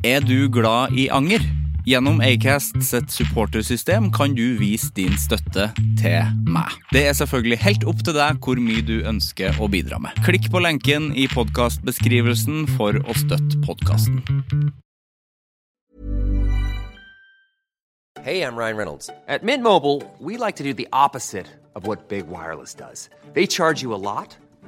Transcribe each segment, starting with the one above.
Er du glad i anger? Gjennom Acast sitt supportersystem kan du vise din støtte til meg. Det er selvfølgelig helt opp til deg hvor mye du ønsker å bidra med. Klikk på lenken i podkastbeskrivelsen for å støtte podkasten. Hey, I'm Ryan Reynolds. At Mint Mobile, we like to do the opposite of Big Wireless. They charge you a lot,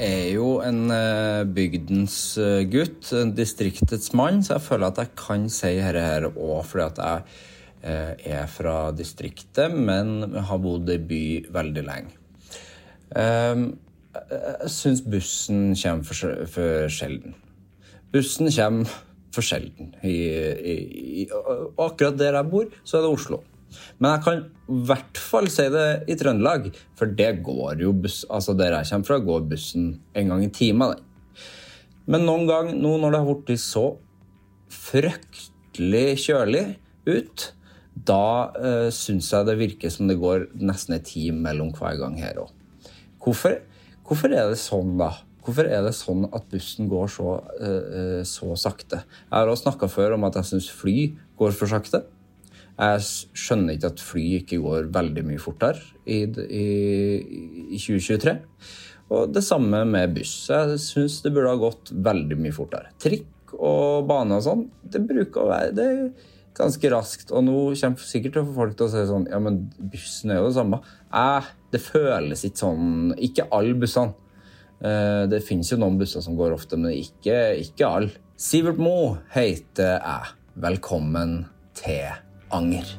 Er jo en eh, bygdens eh, gutt, en distriktets mann, så jeg føler at jeg kan si dette her òg fordi at jeg eh, er fra distriktet, men har bodd i by veldig lenge. Ehm, Jeg syns bussen kommer for, sjelden. Bussen kommer for sjelden. I, i, i, akkurat der jeg bor, så er det Oslo. Men jeg kan i hvert fall si det i Trøndelag, for det går jo buss, altså der jeg kommer fra, går bussen en gang i timen. Men noen gang nå når det har blitt så fryktelig kjølig ut, da uh, syns jeg det virker som det går nesten en time mellom hver gang her òg. Hvorfor, hvorfor er det sånn, da? Hvorfor er det sånn at bussen går så, eh, eh, så sakte? Jeg har også snakka før om at jeg syns fly går for sakte. Jeg skjønner ikke at fly ikke går veldig mye fortere i, i, i 2023. Og det samme med buss. Jeg syns det burde ha gått veldig mye fortere. Trikk og bane og sånn, det bruker å være det ganske raskt. Og nå kommer sikkert til å få folk til å si sånn Ja, men bussen er jo det samme. Eh, det føles ikke sånn Ikke alle bussene. Eh, Det finnes jo noen busser som går ofte, men ikke, ikke alle. Sivert Mo heter jeg. Velkommen til Anger.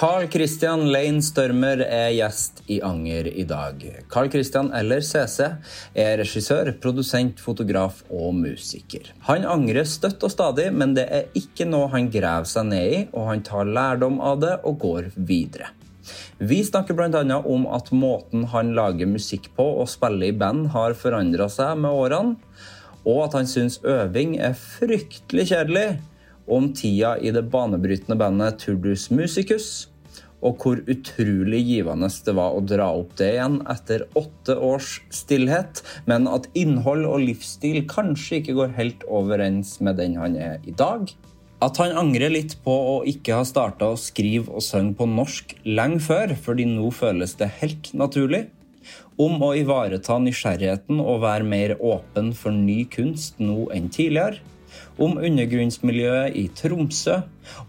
Carl Christian Lane Størmer er gjest i Anger i dag. Carl Christian, eller CC, er regissør, produsent, fotograf og musiker. Han angrer støtt og stadig, men det er ikke noe han graver seg ned i, og han tar lærdom av det og går videre. Vi snakker bl.a. om at måten han lager musikk på og spiller i band, har forandra seg med årene, og at han syns øving er fryktelig kjedelig, om tida i det banebrytende bandet Turdus Musicus, og hvor utrolig givende det var å dra opp det igjen etter åtte års stillhet, men at innhold og livsstil kanskje ikke går helt overens med den han er i dag. At han angrer litt på å ikke ha starta å skrive og synge på norsk lenge før, fordi nå føles det helt naturlig. Om å ivareta nysgjerrigheten og være mer åpen for ny kunst nå enn tidligere. Om undergrunnsmiljøet i Tromsø.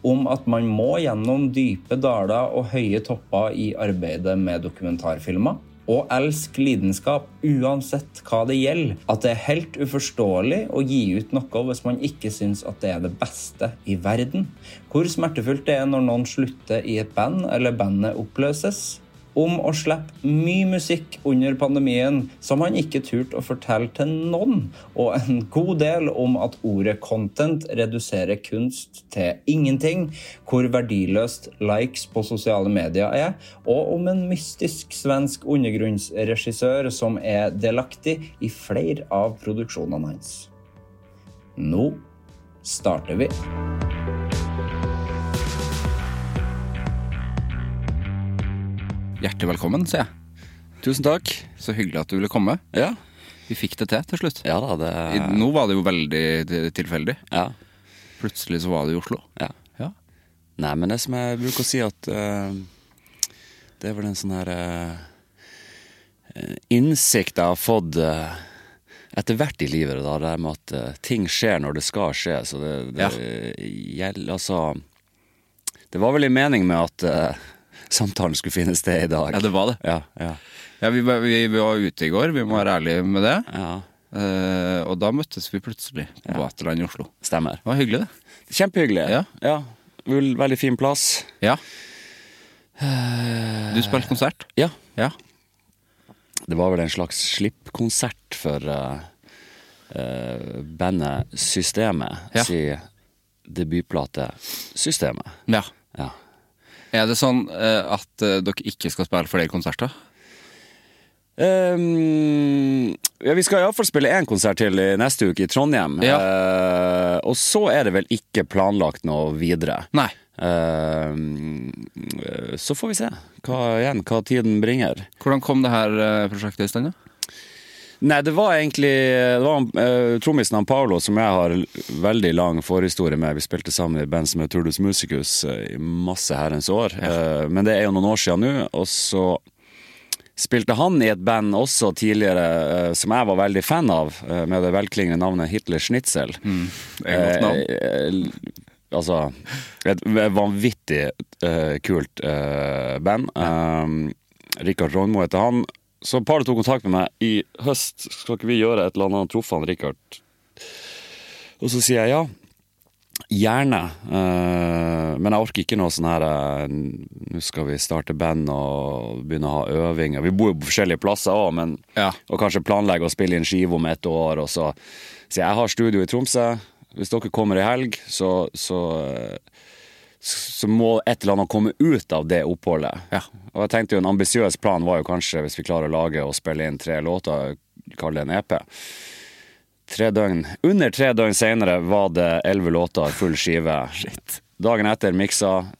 Om at man må gjennom dype daler og høye topper i arbeidet med dokumentarfilmer. Og elsk lidenskap uansett hva det gjelder. At det er helt uforståelig å gi ut noe hvis man ikke syns at det er det beste i verden. Hvor smertefullt det er når noen slutter i et band eller bandet oppløses om å slippe mye musikk under pandemien som han ikke turte å fortelle til noen, og en god del om at ordet content reduserer kunst til ingenting, hvor verdiløst likes på sosiale medier er, og om en mystisk svensk undergrunnsregissør som er delaktig i flere av produksjonene hans. Nå starter vi. Hjertelig velkommen, sier jeg. Tusen takk. Så hyggelig at du ville komme. Ja, Vi fikk det til til slutt. ja da, det I- Nå var det jo veldig tilfeldig. Ja. Plutselig så var det i Oslo. ja. Ja. Nei, men det som jeg bruker å si at uh, Det er vel en sånn her eh, innsikt jeg har fått uh, etter hvert i livet, da, det med at ting skjer når det skal skje. Så det, det gjelder altså Det var vel en mening med at samtalen skulle finne sted i dag. Ja, det var det. Ja, ja, Ja, vi, vi, vi var ute i går, vi må være ærlige med det. ja. Uh, og da møttes vi plutselig på Vaterland i Oslo. Stemmer. Det var hyggelig, det. Kjempehyggelig. Ja. ja. Veldig fin plass. Ja. Du spilte konsert? Ja. Ja. Det var vel en slags slippkonsert for uh, uh, bandet Systemet. Ja. Si debutplate Systemet. ja. Er det sånn eh, at eh, dere ikke skal spille flere konserter? Um, ja, vi skal iallfall spille én konsert til i neste uke i Trondheim. Ja. Eh, og så er det vel ikke planlagt noe videre. Nei. Ehm, eh, så får vi se hva, igjen, hva tiden bringer. Hvordan kom det her eh, prosjektet i stand? da? Nei, det var egentlig Det var uh, trommisen han Paolo som jeg har veldig lang forhistorie med. Vi spilte sammen i band som heter Turdus Musicus uh, i masse herrens år. Eh, men det er jo noen år siden nå. Og så spilte han i et band også tidligere som jeg var veldig fan av, med det velklingende navnet Hitler Schnitzel. Det er et godt navn. Altså Et vanvittig kult band. Um, Rikard Rognmo heter han. Så paret tok kontakt med meg i høst. Skal ikke vi gjøre et eller annet? Truffet han Rikard. Og så sier jeg ja. Gjerne. Eh, men jeg orker ikke noe sånn her eh, Nå skal vi starte band og begynne å ha øvinger. Vi bor jo på forskjellige plasser òg, men Ja. Og kanskje planlegge å spille inn skive om et år, og så så jeg jeg har studio i Tromsø. Hvis dere kommer i helg, så, så eh, så må et eller annet komme ut av det oppholdet. Ja. Og jeg tenkte jo En ambisiøs plan var jo kanskje, hvis vi klarer å lage og spille inn tre låter, kall det en EP. Tre døgn, Under tre døgn senere var det elleve låter, full skive. Dagen etter miksa.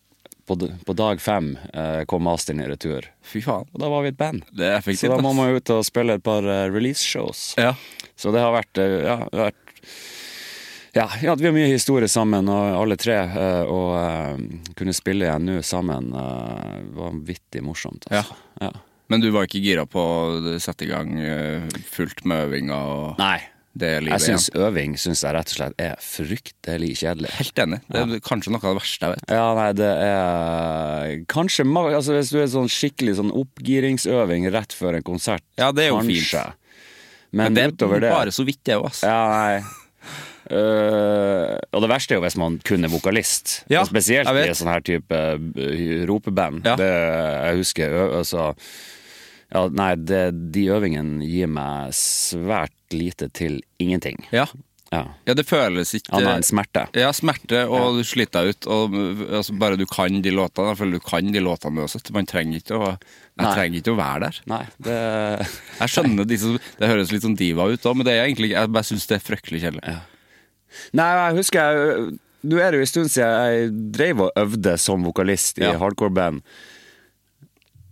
På, på dag fem eh, kom masteren i retur. Fy faen. Og da var vi et band. Det Så da må man jo ut og spille et par uh, release-shows. Ja. Så det har vært, eh, ja, vært ja, ja, vi har mye historie sammen, og alle tre. eh, Og uh, kunne spille igjen nå sammen uh, var vanvittig morsomt. Altså. Ja. Men du var ikke gira på å sette i gang fullt med øvinga og Nei. det Jeg livet syns igjen? øving synes jeg rett og slett er fryktelig kjedelig. Helt enig. Det er kanskje noe av det verste jeg vet. Ja, nei, det er Kanskje altså, Hvis du er sånn skikkelig sånn oppgiringsøving rett før en konsert, Ja, det er jo kanskje. fint. Men, Men det er utover det bare så vidt, det òg. Ja, nei. Øh, og det verste er jo hvis man kun er vokalist. Ja, og spesielt i sånn her type øh, ropeband. Ja. Det, jeg husker altså ja, Nei, det, de øvingene gir meg svært lite til ingenting. Ja. Ja. ja, det føles ikke Annet enn smerte. Ja, smerte, og du sliter deg ut. Og altså, bare du kan de låtene. Jeg føler du kan de låtene uansett. Man trenger ikke å Jeg Nei. trenger ikke å være der. Nei, det Jeg skjønner disse Det høres litt sånn diva ut òg, men det er egentlig Jeg bare syns det er fryktelig kjedelig. Nei, jeg husker jeg Nå er det jo en stund siden jeg drev og øvde som vokalist i Ja. hardcore-band.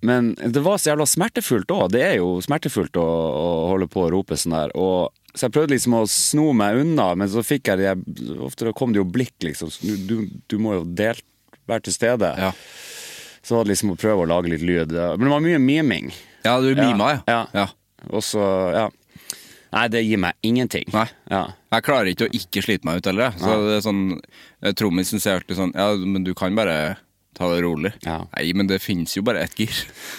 Men det var så jævla smertefullt òg. Det er jo smertefullt å, å holde på å rope sånn der. Og, så jeg prøvde liksom å sno meg unna, men så fikk jeg det Ofte kom det jo blikk, liksom. Du, du må jo delt, være til stede. Ja. Så var det liksom å prøve å lage litt lyd. Men det var mye miming. Ja, du mima, ja. Ja. ja. Og så, ja. Nei, det gir meg ingenting. Nei. Ja. Jeg klarer ikke å ikke slite meg ut heller. Så det er sånn eh, Trommisen sier alltid sånn Ja, men du kan bare ta det rolig. Ja. Nei, men det finnes jo bare ett gir.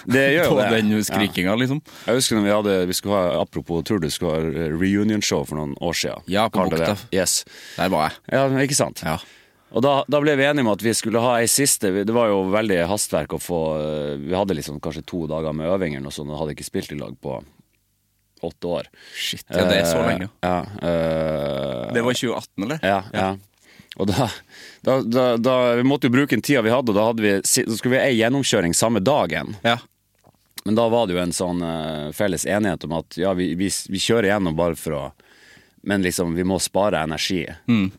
Det gjør jo På det. den skrikinga, liksom. Jeg husker når vi hadde vi skulle ha, Apropos tur, du skulle ha reunion-show for noen år siden. Ja, på Bukta. Yes. Der var jeg. Ja, ikke sant? Ja. Og da, da ble vi enige om at vi skulle ha ei siste Det var jo veldig hastverk å få eh, Vi hadde liksom kanskje to dager med øvinger og sånn, og hadde ikke spilt i lag på åtte år. Shit, ja, det er så lenge. Eh, Ja, uh, Det var 2018, eller? ja, ja. Og da, da, da, da Vi måtte jo bruke den tida vi hadde, og da, hadde vi, så skulle vi ha ei gjennomkjøring samme dagen. Ja. Men da var det jo en sånn uh, felles enighet om at ja, vi, vi, vi kjører gjennom bare for å Men liksom, vi må spare energi. Mm.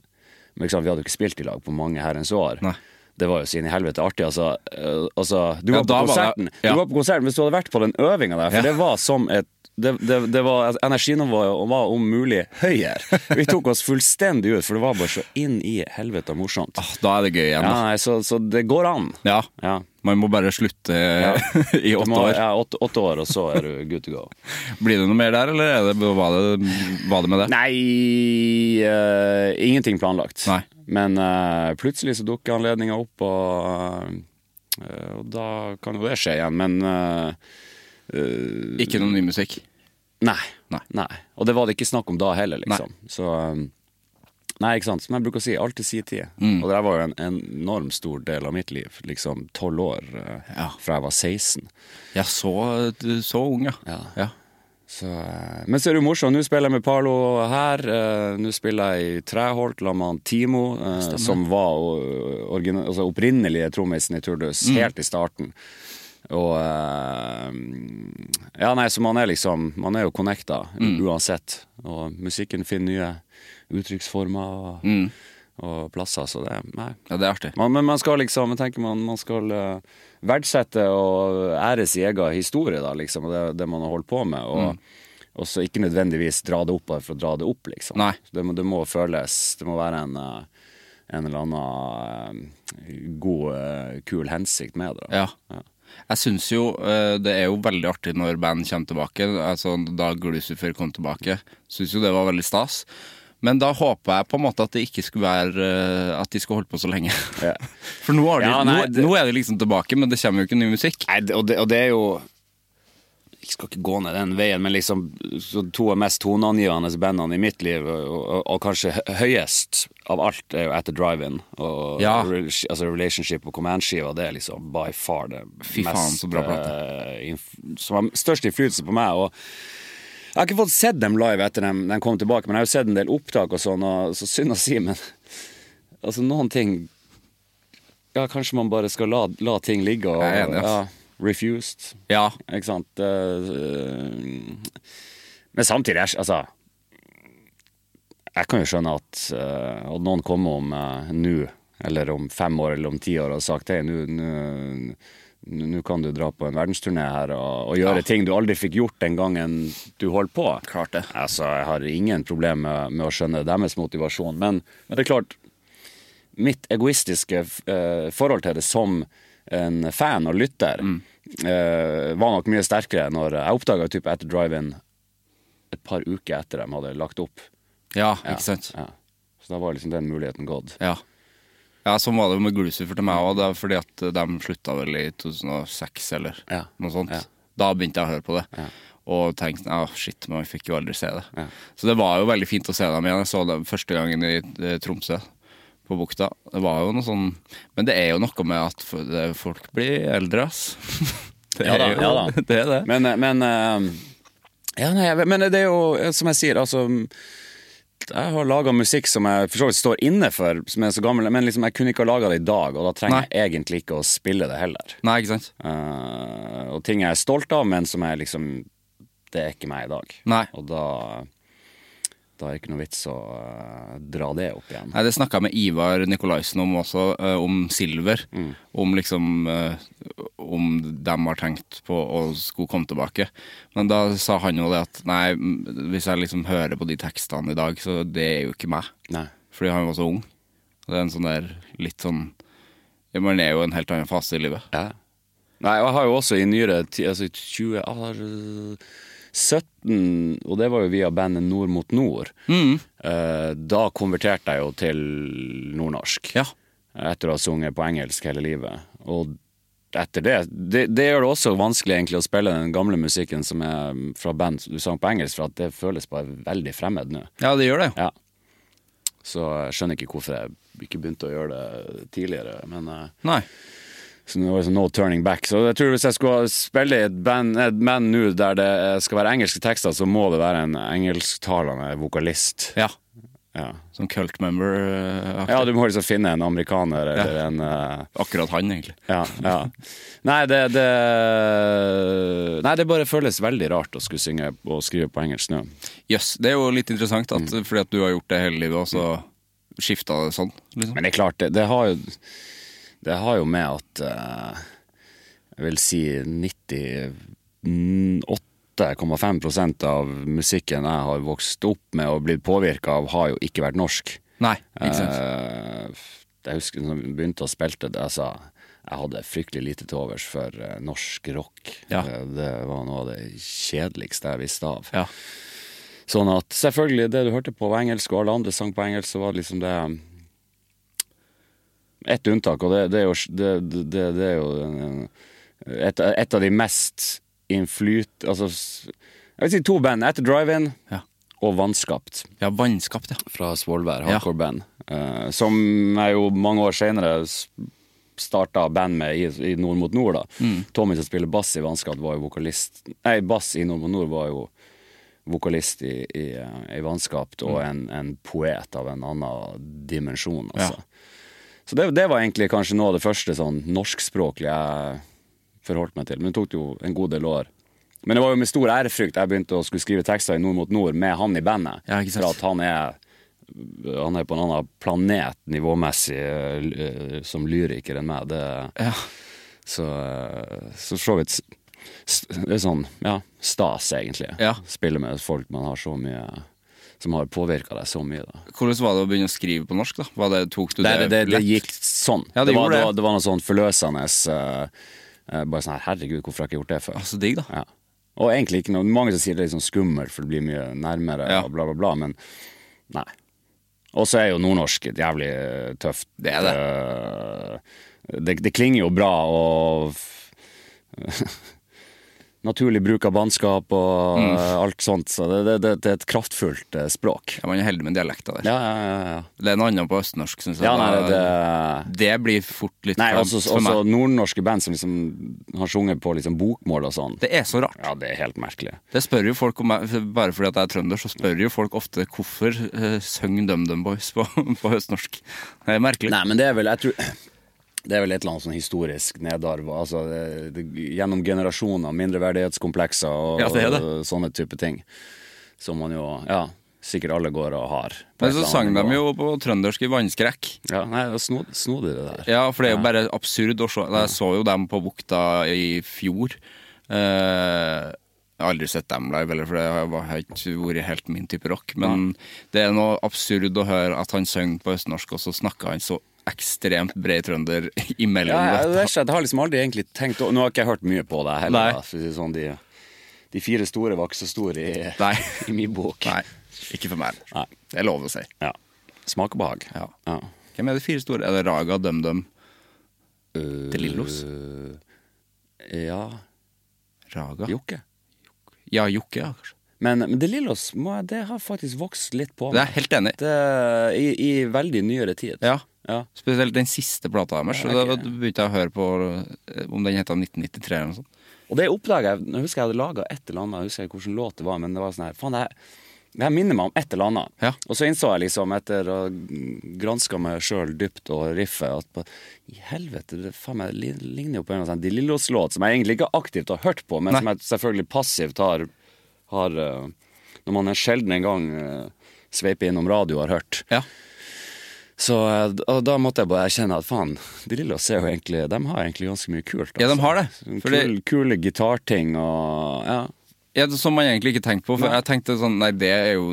Men liksom, vi hadde jo ikke spilt i lag på mange herrens år. Nei. det var jo sin i helvete artig. Altså, Uh, altså du, Ja, var på var det- ja. du var på konserten hvis du hadde vært på den øvinga der, for Ja. det var som et det, det, det var, altså, Energinivået var om mulig høyere. Vi tok oss fullstendig ut, for det var bare så inn i helvete morsomt. Ah, Da er det gøy igjen. Ja, nei, så, så det går an. Ja. Ja. Man må bare slutte i åtte må- år. Ja, åtte, åtte år, og så er du good to go. Blir det noe mer der, eller er det, var, det, var det med det? Nei, uh, ingenting planlagt. Nei. Men uh, plutselig så dukker anledninga opp, og, uh, og da kan jo det skje igjen. Men Ikke noe ny musikk? Nei, Nei. nei. Og det var det ikke snakk om da heller, liksom. Så eh, Nei, ikke sant. Som jeg bruker å si, alt til sin tid. Mm. Og det var jo en enormt stor del av mitt liv. Liksom tolv år eh, Ja. fra jeg var 16. Ja, så, så ung, ja. Ja. ja. Så, eh, men så er det jo morsomt. Nå spiller jeg med Parlo her. eh, Nå spiller jeg i Treholt sammen med Timo, Stemmer. som var original, origina- altså opprinnelige trommisen i Turdus helt i starten. Og eh, Ja, nei, så man er liksom Man er jo connecta uansett. Og musikken finner nye uttrykksformer og, og plasser, så det Nei. ja, det er artig. Man, men man skal liksom, jeg tenker man, man skal eh, verdsette og ære sin egen historie, da, liksom, og det, det man har holdt på med. Og, og så ikke nødvendigvis dra det opp bare for å dra det opp, liksom. Nei. Det, må, det må føles Det må være en, eh, en eller annen god, kul hensikt med det. Ja. Ja. Jeg syns jo eh, det er jo veldig artig når band kommer tilbake. Altså Da Glucifer kom tilbake. Syns jo det var veldig stas. Men da håper jeg på en måte at det ikke skulle være eh, At de skulle holde på så lenge. Ja. For nå, har de, Ja, nei, det- nå er de liksom tilbake, men det kommer jo ikke ny musikk. Nei, og, det, og det er jo Jeg skal ikke gå ned den veien, men liksom to av mest toneangivende bandene i mitt liv, og, og, og kanskje høyest av alt, er jo At The Drive-In. Og Ja. Altså Relationship og Command-skiva, det er liksom by far det Fy faen, så bra plate. eh, som har størst innflytelse på meg. Og jeg har ikke fått sett dem live etter dem, de kom tilbake, men jeg har jo sett en del opptak og sånn, og så synd å si, men altså noen ting Ja, kanskje man bare skal la, la ting ligge og Jeg er enig, ja, Refused. Ja. Ikke sant? Eh, men samtidig, altså Jeg kan jo skjønne at uh, noen kommer om uh, nå, eller om fem år eller om ti år, og sagt hei, nå- kan du dra på en verdensturné her og, og gjøre Ja. ting du aldri fikk gjort den gangen du holdt på. Klart det. Altså, jeg har ingen problem med, med å skjønne deres motivasjon, men, men det er klart Mitt egoistiske eh, forhold til det som en fan og lytter eh, var nok mye sterkere når jeg oppdaga type etter drive-in et par uker etter de hadde lagt opp. Ja, Ja, ikke sant. Ja. Så da var liksom den muligheten gått. Ja. ja, sånn var det med Glucifer til meg òg, fordi at de slutta vel i 2006 eller Ja. noe sånt. Da begynte jeg å høre på det. Ja. Og tenkte ja, shit, men vi fikk jo aldri se det. Så det var jo veldig fint å se dem igjen. Jeg så dem første gangen i eh, Tromsø, på Bukta. Det var jo noe sånn Men det er jo noe med at folk blir eldre, ass. Det Ja da, er jo ja da. det. Er det. Men, men eh, Ja, nei, men det er jo, eh, som jeg sier, altså jeg har laga musikk som jeg for så vidt står inne for, som er så gammel, men liksom jeg kunne ikke ha laga det i dag, og da trenger jeg egentlig ikke å spille det heller. Nei, ikke sant? Uh, og ting jeg er stolt av, men som jeg liksom Det er ikke meg i dag. Nei. Og da Da er det ikke noe vits å eh, dra det opp igjen. Nei, Det snakka jeg med Ivar Nikolaisen om også, eh, om Silver. Om liksom eh, Om de har tenkt på å skulle komme tilbake. Men da sa han jo det at nei, hvis jeg liksom hører på de tekstene i dag, så det er jo ikke meg. Nei. Fordi han var så ung. Det er en sånn der litt sånn Man er jo i en helt annen fase i livet. Ja. Nei, og jeg har jo også i nyere tid, altså i 20 år 17, og det var jo via bandet Nord mot nord. Eh, da konverterte jeg jo til nordnorsk. Ja. Etter å ha sunget på engelsk hele livet. Og etter det, det Det gjør det også vanskelig egentlig å spille den gamle musikken som er fra band du sang på engelsk, for at det føles bare veldig fremmed nå. Ja, det gjør det. Ja. Så jeg skjønner ikke hvorfor jeg ikke begynte å gjøre det tidligere, men eh, Nei. Så det var liksom no turning back. Så jeg tror hvis jeg skulle spille i et band, et band nå der det skal være engelske tekster, så må det være en engelsktalende vokalist. Ja. Ja. Som cult member. -aktig. ja, du må liksom finne en amerikaner eller Ja. en uh... Akkurat han, egentlig. ja, ja. Nei, det, det Nei, det bare føles veldig rart å skulle synge og skrive på engelsk nå. Jøss. det er jo litt interessant, at, fordi at du har gjort det hele livet, og så skifta det sånn. Liksom. Men det er klart, det, det har jo det har jo med at eh, Jeg vil si 98,5% av musikken jeg har vokst opp med og blitt påvirka av, har jo ikke vært norsk. Nei, ikke sant. Eh, jeg husker når vi begynte å spille det, altså, jeg hadde fryktelig lite til overs for eh, norsk rock. Ja. Det var noe av det kjedeligste jeg visste av. Ja. Sånn at selvfølgelig, det du hørte på var engelsk, og alle andre sang på engelsk, så var det liksom det Ett unntak, og det, det er jo, det, det, det er jo et, et av de mest innflyt... Altså, jeg vil si to band. Etter Drive-In Ja. og Vannskapt ja, vannskapt, ja. fra Svolvær, hardcore-band. eh, som jeg jo mange år senere starta band med i, i Nord mot Nord. da. Mm. Tommy som spiller bass i Vannskapt, var jo vokalist Nei, bass i Nord mot Nord var jo vokalist i, i, eh, i Vannskapt, og en, en poet av en annen dimensjon, altså. Ja. Så det, det var egentlig kanskje noe av det første sånn norskspråklige jeg forholdt meg til. Men det tok jo en god del år. Men det var jo med stor ærefrykt jeg begynte å skulle skrive tekster i Nord mot Nord med han i bandet. Ja. For at han er han er på en annen planet nivåmessig eh, som lyriker enn meg. Det, Ja. så eh, så så vidt Det er sånn, ja, stas, egentlig. Ja. Spille med folk man har så mye Som har påvirka deg så mye. da Hvordan var det å begynne å skrive på norsk, da? Det, tok du det, det, det, det, gikk sånn. Ja, det var, det. det. Var, noe sånn forløsende uh, uh, Bare sånn her, herregud, hvorfor har jeg ikke gjort det før? Så digg, da. Ja. Og egentlig ikke noe Mange som sier det er litt sånn skummelt, for det blir mye nærmere, Ja. og bla, bla, bla, men nei. Og så er jo nordnorsk et jævlig eh, tøft Det er det. det, det klinger jo bra, og Naturlig bruk av bannskap og Mm. eh, alt sånt. Så det, det, det, det er et kraftfullt eh, språk. Ja, man er heldig med dialekta der. Ja, ja, ja. ja. Det er noe annet på østnorsk, syns jeg. ja nei, det, det blir fort litt Nei, også, for også nordnorske band som liksom har sunget på liksom bokmål og sånn. Det er så rart. Ja, det er helt merkelig. Det spør jo folk om meg, Bare fordi at jeg er trønder, så spør jo folk ofte hvorfor uh, synger DumDum Boys på, på østnorsk. Det er merkelig. Nei, men det er vel Jeg tror det er vel et eller annet sånn historisk nedarv. Altså, det, det, gjennom generasjoner, mindreverdighetskomplekser og, Ja, det det. og sånne type ting. Som man jo Ja, sikkert alle går og har. Men så sang de jo på trøndersk i Vannskrekk. Ja, nei, det snod- de det der. Ja, for det er jo bare absurd å se. Jeg så jo dem på Bukta i fjor. Eh, jeg har aldri sett dem live, eller for det har ikke vært helt min type rock. Men det er noe absurd å høre at han synger på østnorsk, og så snakker han så ekstremt bred trønder imellom. Ja, jeg, det. jeg har liksom aldri egentlig tenkt Nå har ikke jeg hørt mye på det heller. Da, for å si sånn, de, de fire store var ikke så store i, Nei. i min bok. Nei, ikke for meg. Nei. Det er lov å si. Ja. Smak og behag. Ja. Ja. Hvem er de fire store? Er det Raga, DumDum, De Lillos? Eh, Ja Raga? Jokke. Ja, Jokke, ja, kanskje. Men, men De Lillos det har faktisk vokst litt på meg. Det er helt enig. Det, i, I veldig nyere tid. Ja. Ja. Spesielt den siste plata deres. Ja, okay. da begynte jeg å høre på eh, om den heter 1993 eller noe sånt. Og det oppdaga jeg Jeg husker jeg hadde laga et eller annet, jeg husker ikke hvilken låt det var, men det var sånn her Faen, det her, det her minner meg om et eller annet. Ja. Og så innså jeg liksom, etter å granska meg sjøl dypt og riffet, at på, i helvete, det faen meg ligner jo på en sånn De Lillos-låt som jeg egentlig ikke aktivt har hørt på, men Nei. som jeg selvfølgelig passivt har, har eh, Når man en sjelden en gang uh, sveiper innom radio har hørt. Ja. Så eh, da måtte jeg bare erkjenne at faen, De Lillos er jo egentlig De har egentlig ganske mye kult. Ja, de altså. har det. Fordi... For Kule, gitarting og Ja. Ja, det- Som man egentlig ikke tenkte på. For jeg tenkte sånn Nei, det er jo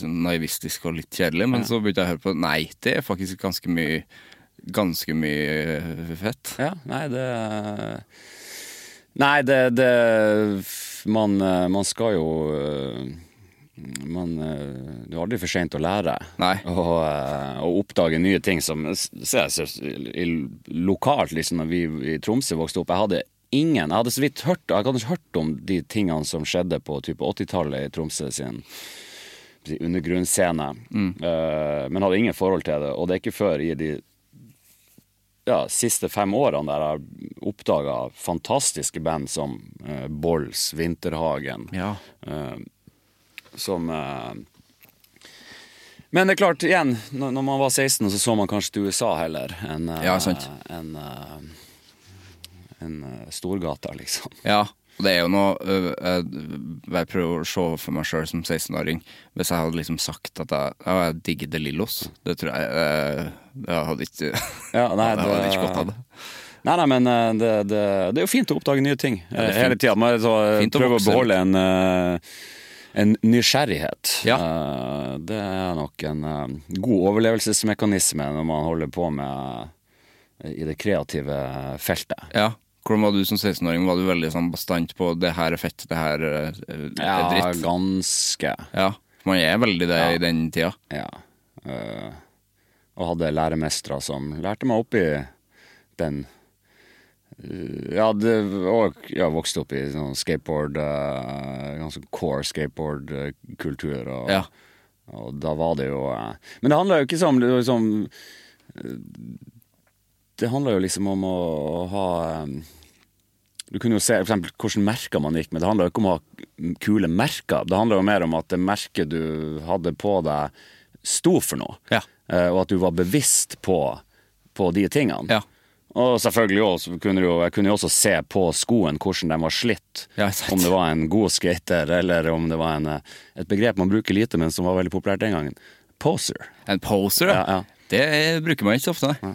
sånn naivistisk og litt kjedelig. Men så begynte jeg å høre på Nei, det er faktisk ganske mye Ganske mye fett. ja nei, det Nei, det, det man, eh, man skal jo eh, man, eh, Det er aldri for seint å lære. Nei. Og, eh, og oppdage nye ting som i- lokalt, liksom, når vi i Tromsø vokste opp. Jeg hadde ingen Jeg hadde så vidt hørt Jeg hadde hørt om de tingene som skjedde på type 80-tallet i Tromsø sin si, undergrunnsscene. Eh, men hadde ingen forhold til det. Og det er ikke før i de ja, siste fem årene der jeg har oppdaga fantastiske band som uh, Bolls, Vinterhagen, Ja. eh, som eh, Men det er klart, igjen, når, man var 16, så så man kanskje til USA heller enn eh, Ja, en, enn, eh, Storgata, liksom. Ja. Og det er jo noe Jeg jeg prøver å se for meg sjøl som 16-åring. Hvis jeg hadde liksom sagt at jeg, ja, jeg digger De Lillos, det tror jeg Det hadde ikke Ja, nei, jeg hadde ikke gått av det. Nei, nei, men det, det, det er jo fint å oppdage nye ting eh, hele tida. Å prøve å beholde en, eh, en nysgjerrighet. Ja. Eh, Det er nok en eh, god overlevelsesmekanisme når man holder på med eh, i det kreative feltet. Ja. Hvordan var du som 16-åring? Var du veldig sånn bastant på 'det her er fett, det her er dritt'? Ja, ganske. Ja. Man er veldig det Ja. i den tida. Ja. Og hadde læremestere som lærte meg opp i den Ja, det, og jeg vokste opp i sånn skateboard eh, Ganske core skateboardkultur. Og, Ja. og da var det jo eh, Men det handla jo ikke om liksom, eh, Det handla jo liksom om å, ha eh, du kunne jo se for eksempel hvordan merker man gikk med. Det handla jo ikke om å ha kule merker. Det handla jo mer om at det merket du hadde på deg, sto for noe. Ja. Og at du var bevisst på, på de tingene. Ja. Og selvfølgelig også, kunne du jo, jeg kunne jo også se på skoen hvordan den var slitt. Ja, om det var en god skater, eller om det var en, eh, et begrep man bruker lite, men som var veldig populært den gangen. Poser. En poser, ja. Ja. Det bruker man ikke så ofte, nei.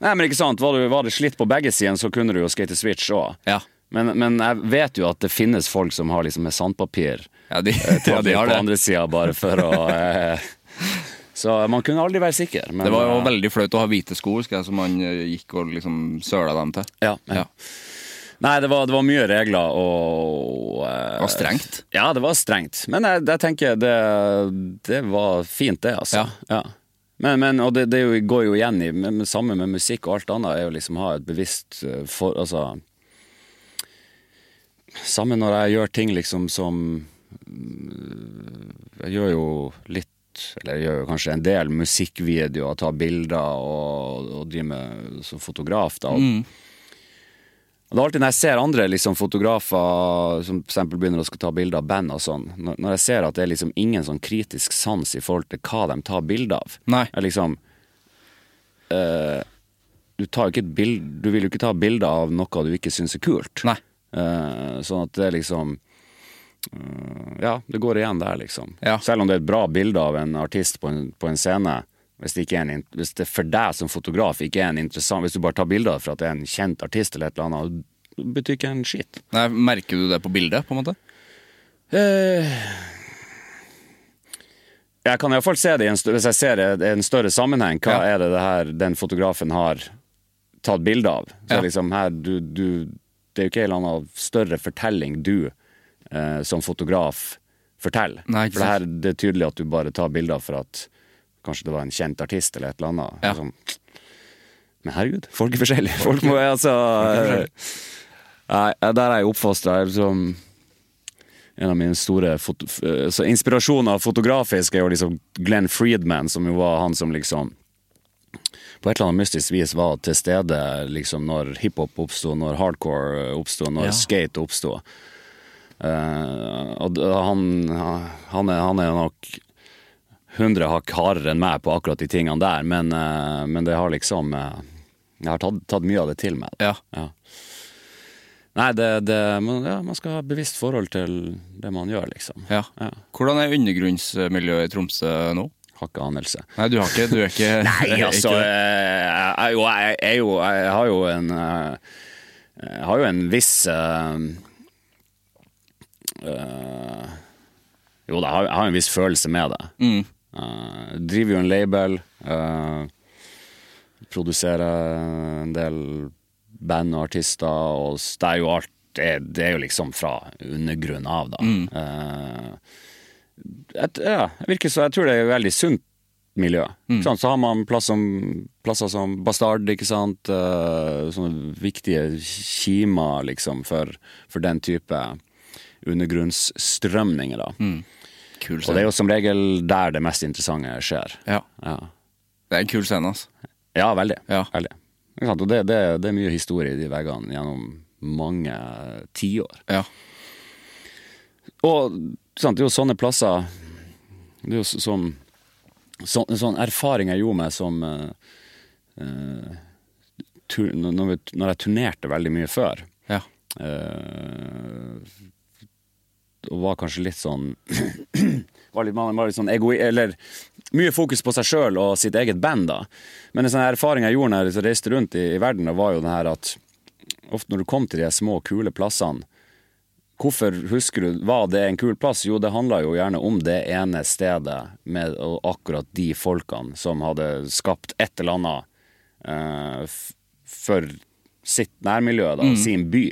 Nei, men ikke sant, var det, var det slitt på begge sider, så kunne du jo skate switch òg. Ja. Men, men jeg vet jo at det finnes folk som har liksom med sandpapir Ja, de, eh, ja, de har på det. andre sida, bare for å eh, Så man kunne aldri være sikker. Men, Det var jo eh, veldig flaut å ha hvite sko, husker jeg, som man eh, gikk og liksom søla dem til. ja, ja. Ja. Nei, det var, det var mye regler og eh, Det var strengt. Ja, det var strengt. Men jeg, jeg tenker det, det var fint, det, altså. Ja. Men, men, og det, det går jo igjen i men, Samme med musikk og alt annet, er jo liksom ha et bevisst for Altså Samme når jeg gjør ting liksom som Jeg gjør jo litt eller gjør kanskje en del musikkvideoer, tar bilder og, og driver med som fotograf. da, Mm. og det er alltid når jeg ser andre liksom, fotografer som for eksempel begynner å skal ta bilder av band og sånn, når, når jeg ser at det er liksom ingen sånn kritisk sans i forhold til hva de tar bilder av Nei. Jeg liksom eh, du, bild, du vil jo ikke ta bilder av noe du ikke syns er kult. Nei. Uh, sånn at det er liksom Ja, det går igjen der, liksom. Ja. Selv om det er et bra bilde av en artist på en, på en scene. Hvis det, en, hvis det for deg som fotograf ikke er en interessant Hvis du bare tar bilder for at det er en kjent artist eller et eller annet, det betyr ikke en skitt. Nei, merker du det på bildet, på en måte? Eh, Jeg kan iallfall se det en, hvis jeg ser det i en større sammenheng. Hva Ja. er det det her den fotografen har tatt bilde av? Så Ja. liksom her, du, du, det er jo ikke en eller annen større fortelling du eh, som fotograf forteller. Nei, for det, her, det er tydelig at du bare tar bilder for at kanskje det var en kjent artist eller et eller annet. Ja. Liksom. Men herregud, folk er forskjellige. Folk må altså Nei, der er jeg oppfostra. Liksom, en av mine store foto så Inspirasjoner fotografisk er jo liksom Glenn Friedman, som jo var han som liksom på et eller annet mystisk vis var til stede liksom når hiphop oppsto, når hardcore oppsto, når Ja. skate oppsto. Eh, og han, han, er, han er nok hundre hakk hardere enn meg på akkurat de tingene der, men, eh, men det har liksom eh, Jeg har tatt, tatt mye av det til meg. Ja. Ja. Nei, det, det man, ja, man skal ha bevisst forhold til det man gjør, liksom. ja. Ja. Hvordan er undergrunnsmiljøet i Tromsø nå? Har ikke anelse. Nei, du har ikke, du er ikke Nei, altså ikke- jeg, jeg, jo, jeg har jo en Jeg har jo en viss eh, Jo da, jeg har, en viss følelse med det. Mm. Uh, driver jo en label. Uh, produserer en del band og artister, og det er jo alt Det, det er jo liksom fra undergrunnen av, da. Eh, et, ja, virker så Jeg tror det er et veldig sunt miljø. Mm. Så har man plass som, plasser som Bastard, ikke sant. Sånne viktige kimer, liksom, for, for den type undergrunnsstrømninger, da. Kul Og det er jo som regel der det mest interessante skjer. Ja. Ja, Det er en kul scene, altså. ja veldig. Ja. veldig. Og det, det, det er mye historie i de veggene gjennom mange tiår. Ja. Og sant, det er jo sånne plasser Det er jo som så, Sånn erfaring jeg gjorde meg som eh, tur, når, vi, når jeg turnerte veldig mye før, Ja. eh, Og var kanskje litt sånn var litt, Man var litt sånn egoi... Eller mye fokus på seg sjøl og sitt eget band, da. Men en sånn erfaring jeg gjorde når jeg reiste rundt i, i verden, var jo den her at ofte når du kom til de små, kule plassene Hvorfor husker du Var det en kul plass? Jo, det handla jo gjerne om det ene stedet med akkurat de folkene som hadde skapt et eller annet eh, for sitt nærmiljø, da, sin by.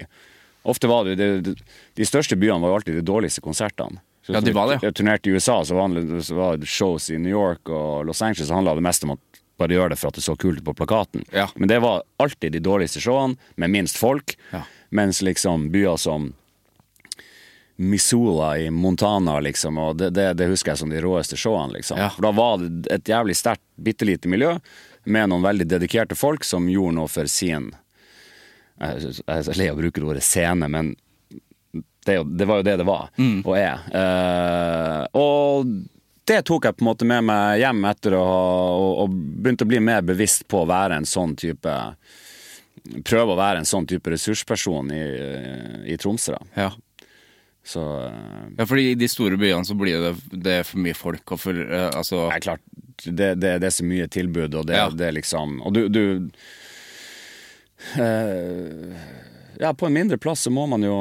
Ofte var det, det De største byene var jo alltid de dårligste konsertene. Så Ja, de var det. Jeg turnerte i USA, så vanlig, så var det shows i New York og Los Angeles. handla det mest om at bare gjøre det for at det så kult ut på plakaten. Ja. Men det var alltid de dårligste showene, med minst folk. Ja. Mens liksom byer som Missoula i Montana, liksom, og det, det, det husker jeg som de råeste showene, liksom. Ja. For da var det et jævlig sterkt, bitte lite miljø med noen veldig dedikerte folk som gjorde noe for sin Jeg er lei av å bruke ordet scene, men det, det var jo det det var, og er. Uh, og det tok jeg på en måte med meg hjem etter å ha og, og begynte å bli mer bevisst på å være en sånn type Prøve å være en sånn type ressursperson i, i Tromsø. da. Ja. Så uh, ja, fordi i de store byene så blir det, det er for mye folk og for uh, Altså det er klart, det, det, det er så mye tilbud, og det, Ja. det liksom Og du, du Ja, på en mindre plass så må man jo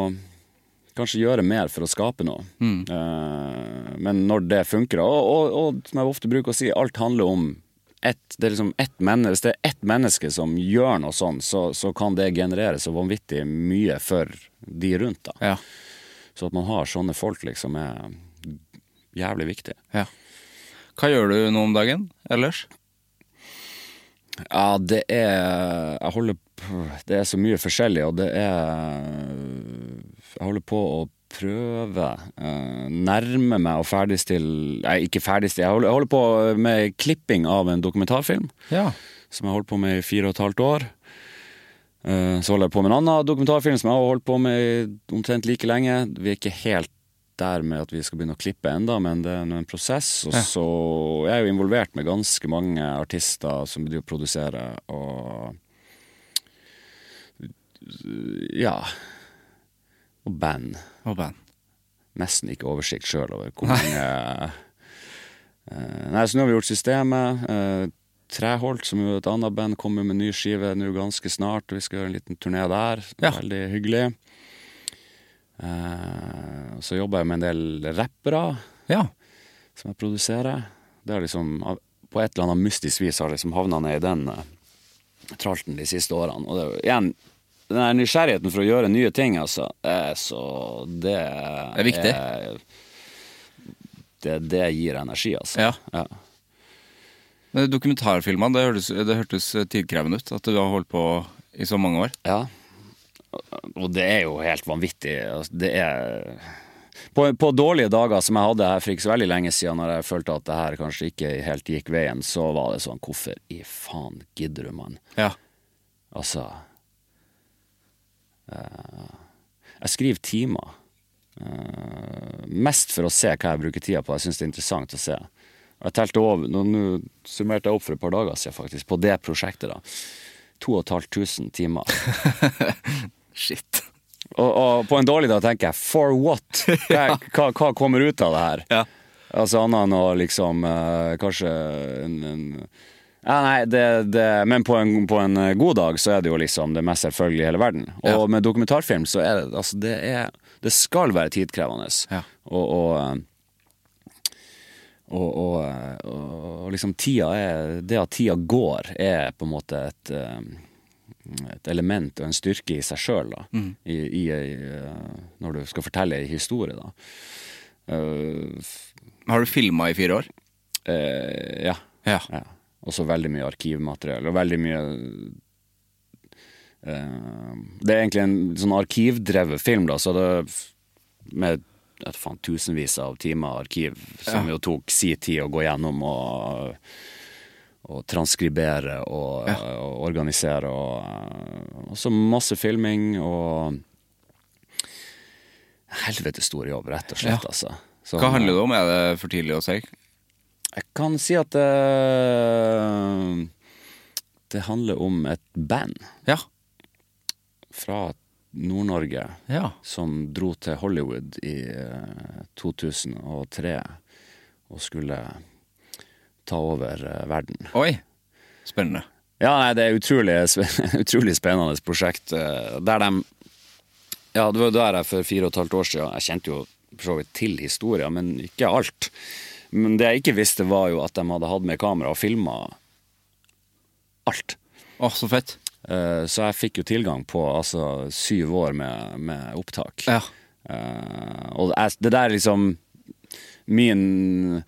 kanskje gjøre mer for å skape noe. Eh, men når det funker, og, og, og som jeg ofte bruker å si, alt handler om ett, det er liksom ett menneske, Hvis det er ett menneske som gjør noe sånn, så, så kan det generere så vanvittig mye for de rundt. da. Ja. Så at man har sånne folk, liksom, er jævlig viktig. ja. Hva gjør du nå om dagen ellers? Ja, det er Jeg holder Det er så mye forskjellig, og det er Jeg holder på å prøve eh, Nærme meg å ferdigstille Nei, ikke ferdigstille. Jeg holder, jeg holder på med klipping av en dokumentarfilm Ja. som jeg har holdt på med i fire og et halvt år. Eh, Så holder jeg på med en annen dokumentarfilm som jeg har holdt på med omtrent like lenge. Vi er ikke helt der med at vi skal begynne å klippe enda, men det er en prosess. Og så jeg er jo involvert med ganske mange artister som driver og produserer, og Ja. Og band. Og band. Nesten ikke oversikt sjøl over hvor mange Eh, Nei, så nå har vi gjort systemet. Uh, Treholt, som jo et annet band, kommer med ny skive nå ganske snart. Vi skal gjøre en liten turné der. Ja. Veldig hyggelig. Uh, så jobber jeg med en del rappere Ja. som jeg produserer. Det er liksom, På et eller annet mystisk vis har jeg liksom havna ned i den uh, tralten de siste årene. Og det er jo igjen den der nysgjerrigheten for å gjøre nye ting, altså. er så Det er viktig. er- det, det gir energi, altså. Ja. Ja. Dokumentarfilmene, det hørtes, det hørtes tidkrevende ut. At du har holdt på i så mange år. Ja. Og det er jo helt vanvittig. Altså, Det er på, på dårlige dager som jeg hadde her for ikke så veldig lenge siden, når jeg følte at det her kanskje ikke helt gikk veien, så var det sånn Hvorfor i faen gidder du, mann? Ja. Altså eh, Jeg skriver timer. Eh, mest for å se hva jeg bruker tida på. Jeg syns det er interessant å se. Jeg telte over, nå summerte jeg opp for et par dager siden, faktisk, på det prosjektet. da 2500 timer. Shit. Og, og på en dårlig dag tenker jeg for what? Hva, hva, hva kommer ut av det her? Ja. Altså annet enn å liksom eh, Kanskje en, en ja, nei, det, det, Men på en, på en god dag så er det jo liksom det mest selvfølgelige i hele verden. Og Ja. med dokumentarfilm så er det altså det er Det skal være tidkrevende. Ja. Og, og, eh, og, og, eh, og liksom tida er Det at tida går, er på en måte et eh, et element og en styrke i seg sjøl eh, når du skal fortelle ei historie. da. Eh, Har du filma i fire år? eh, ja. Ja. ja. Og så veldig mye arkivmateriell og veldig mye uh, Det er egentlig en sånn arkivdrevet film, da, så det med et faen, tusenvis av timer arkiv som jo tok si tid å gå gjennom og, og transkribere og, og organisere. Og, og så masse filming og Helvete stor jobb, rett og slett, Ja. altså. Sånn, Hva handler det om? Er det for tidlig å si? Jeg kan si at det Det handler om et band Ja. fra Nord-Norge Ja. som dro til Hollywood i eh, 2003 og skulle ta over eh, verden. Oi. Spennende. Ja, nei, det er utrolig, sp- utrolig spennende prosjekt. eh, Der de Ja, det var der jeg for fire og et halvt år siden Jeg kjente jo for så vidt til historien, men ikke alt. Men det jeg ikke visste, var jo at de hadde hatt med kamera og filma alt. Oh, så fett. Eh, Så jeg fikk jo tilgang på altså syv år med, med opptak. Ja. Eh, og det der er liksom min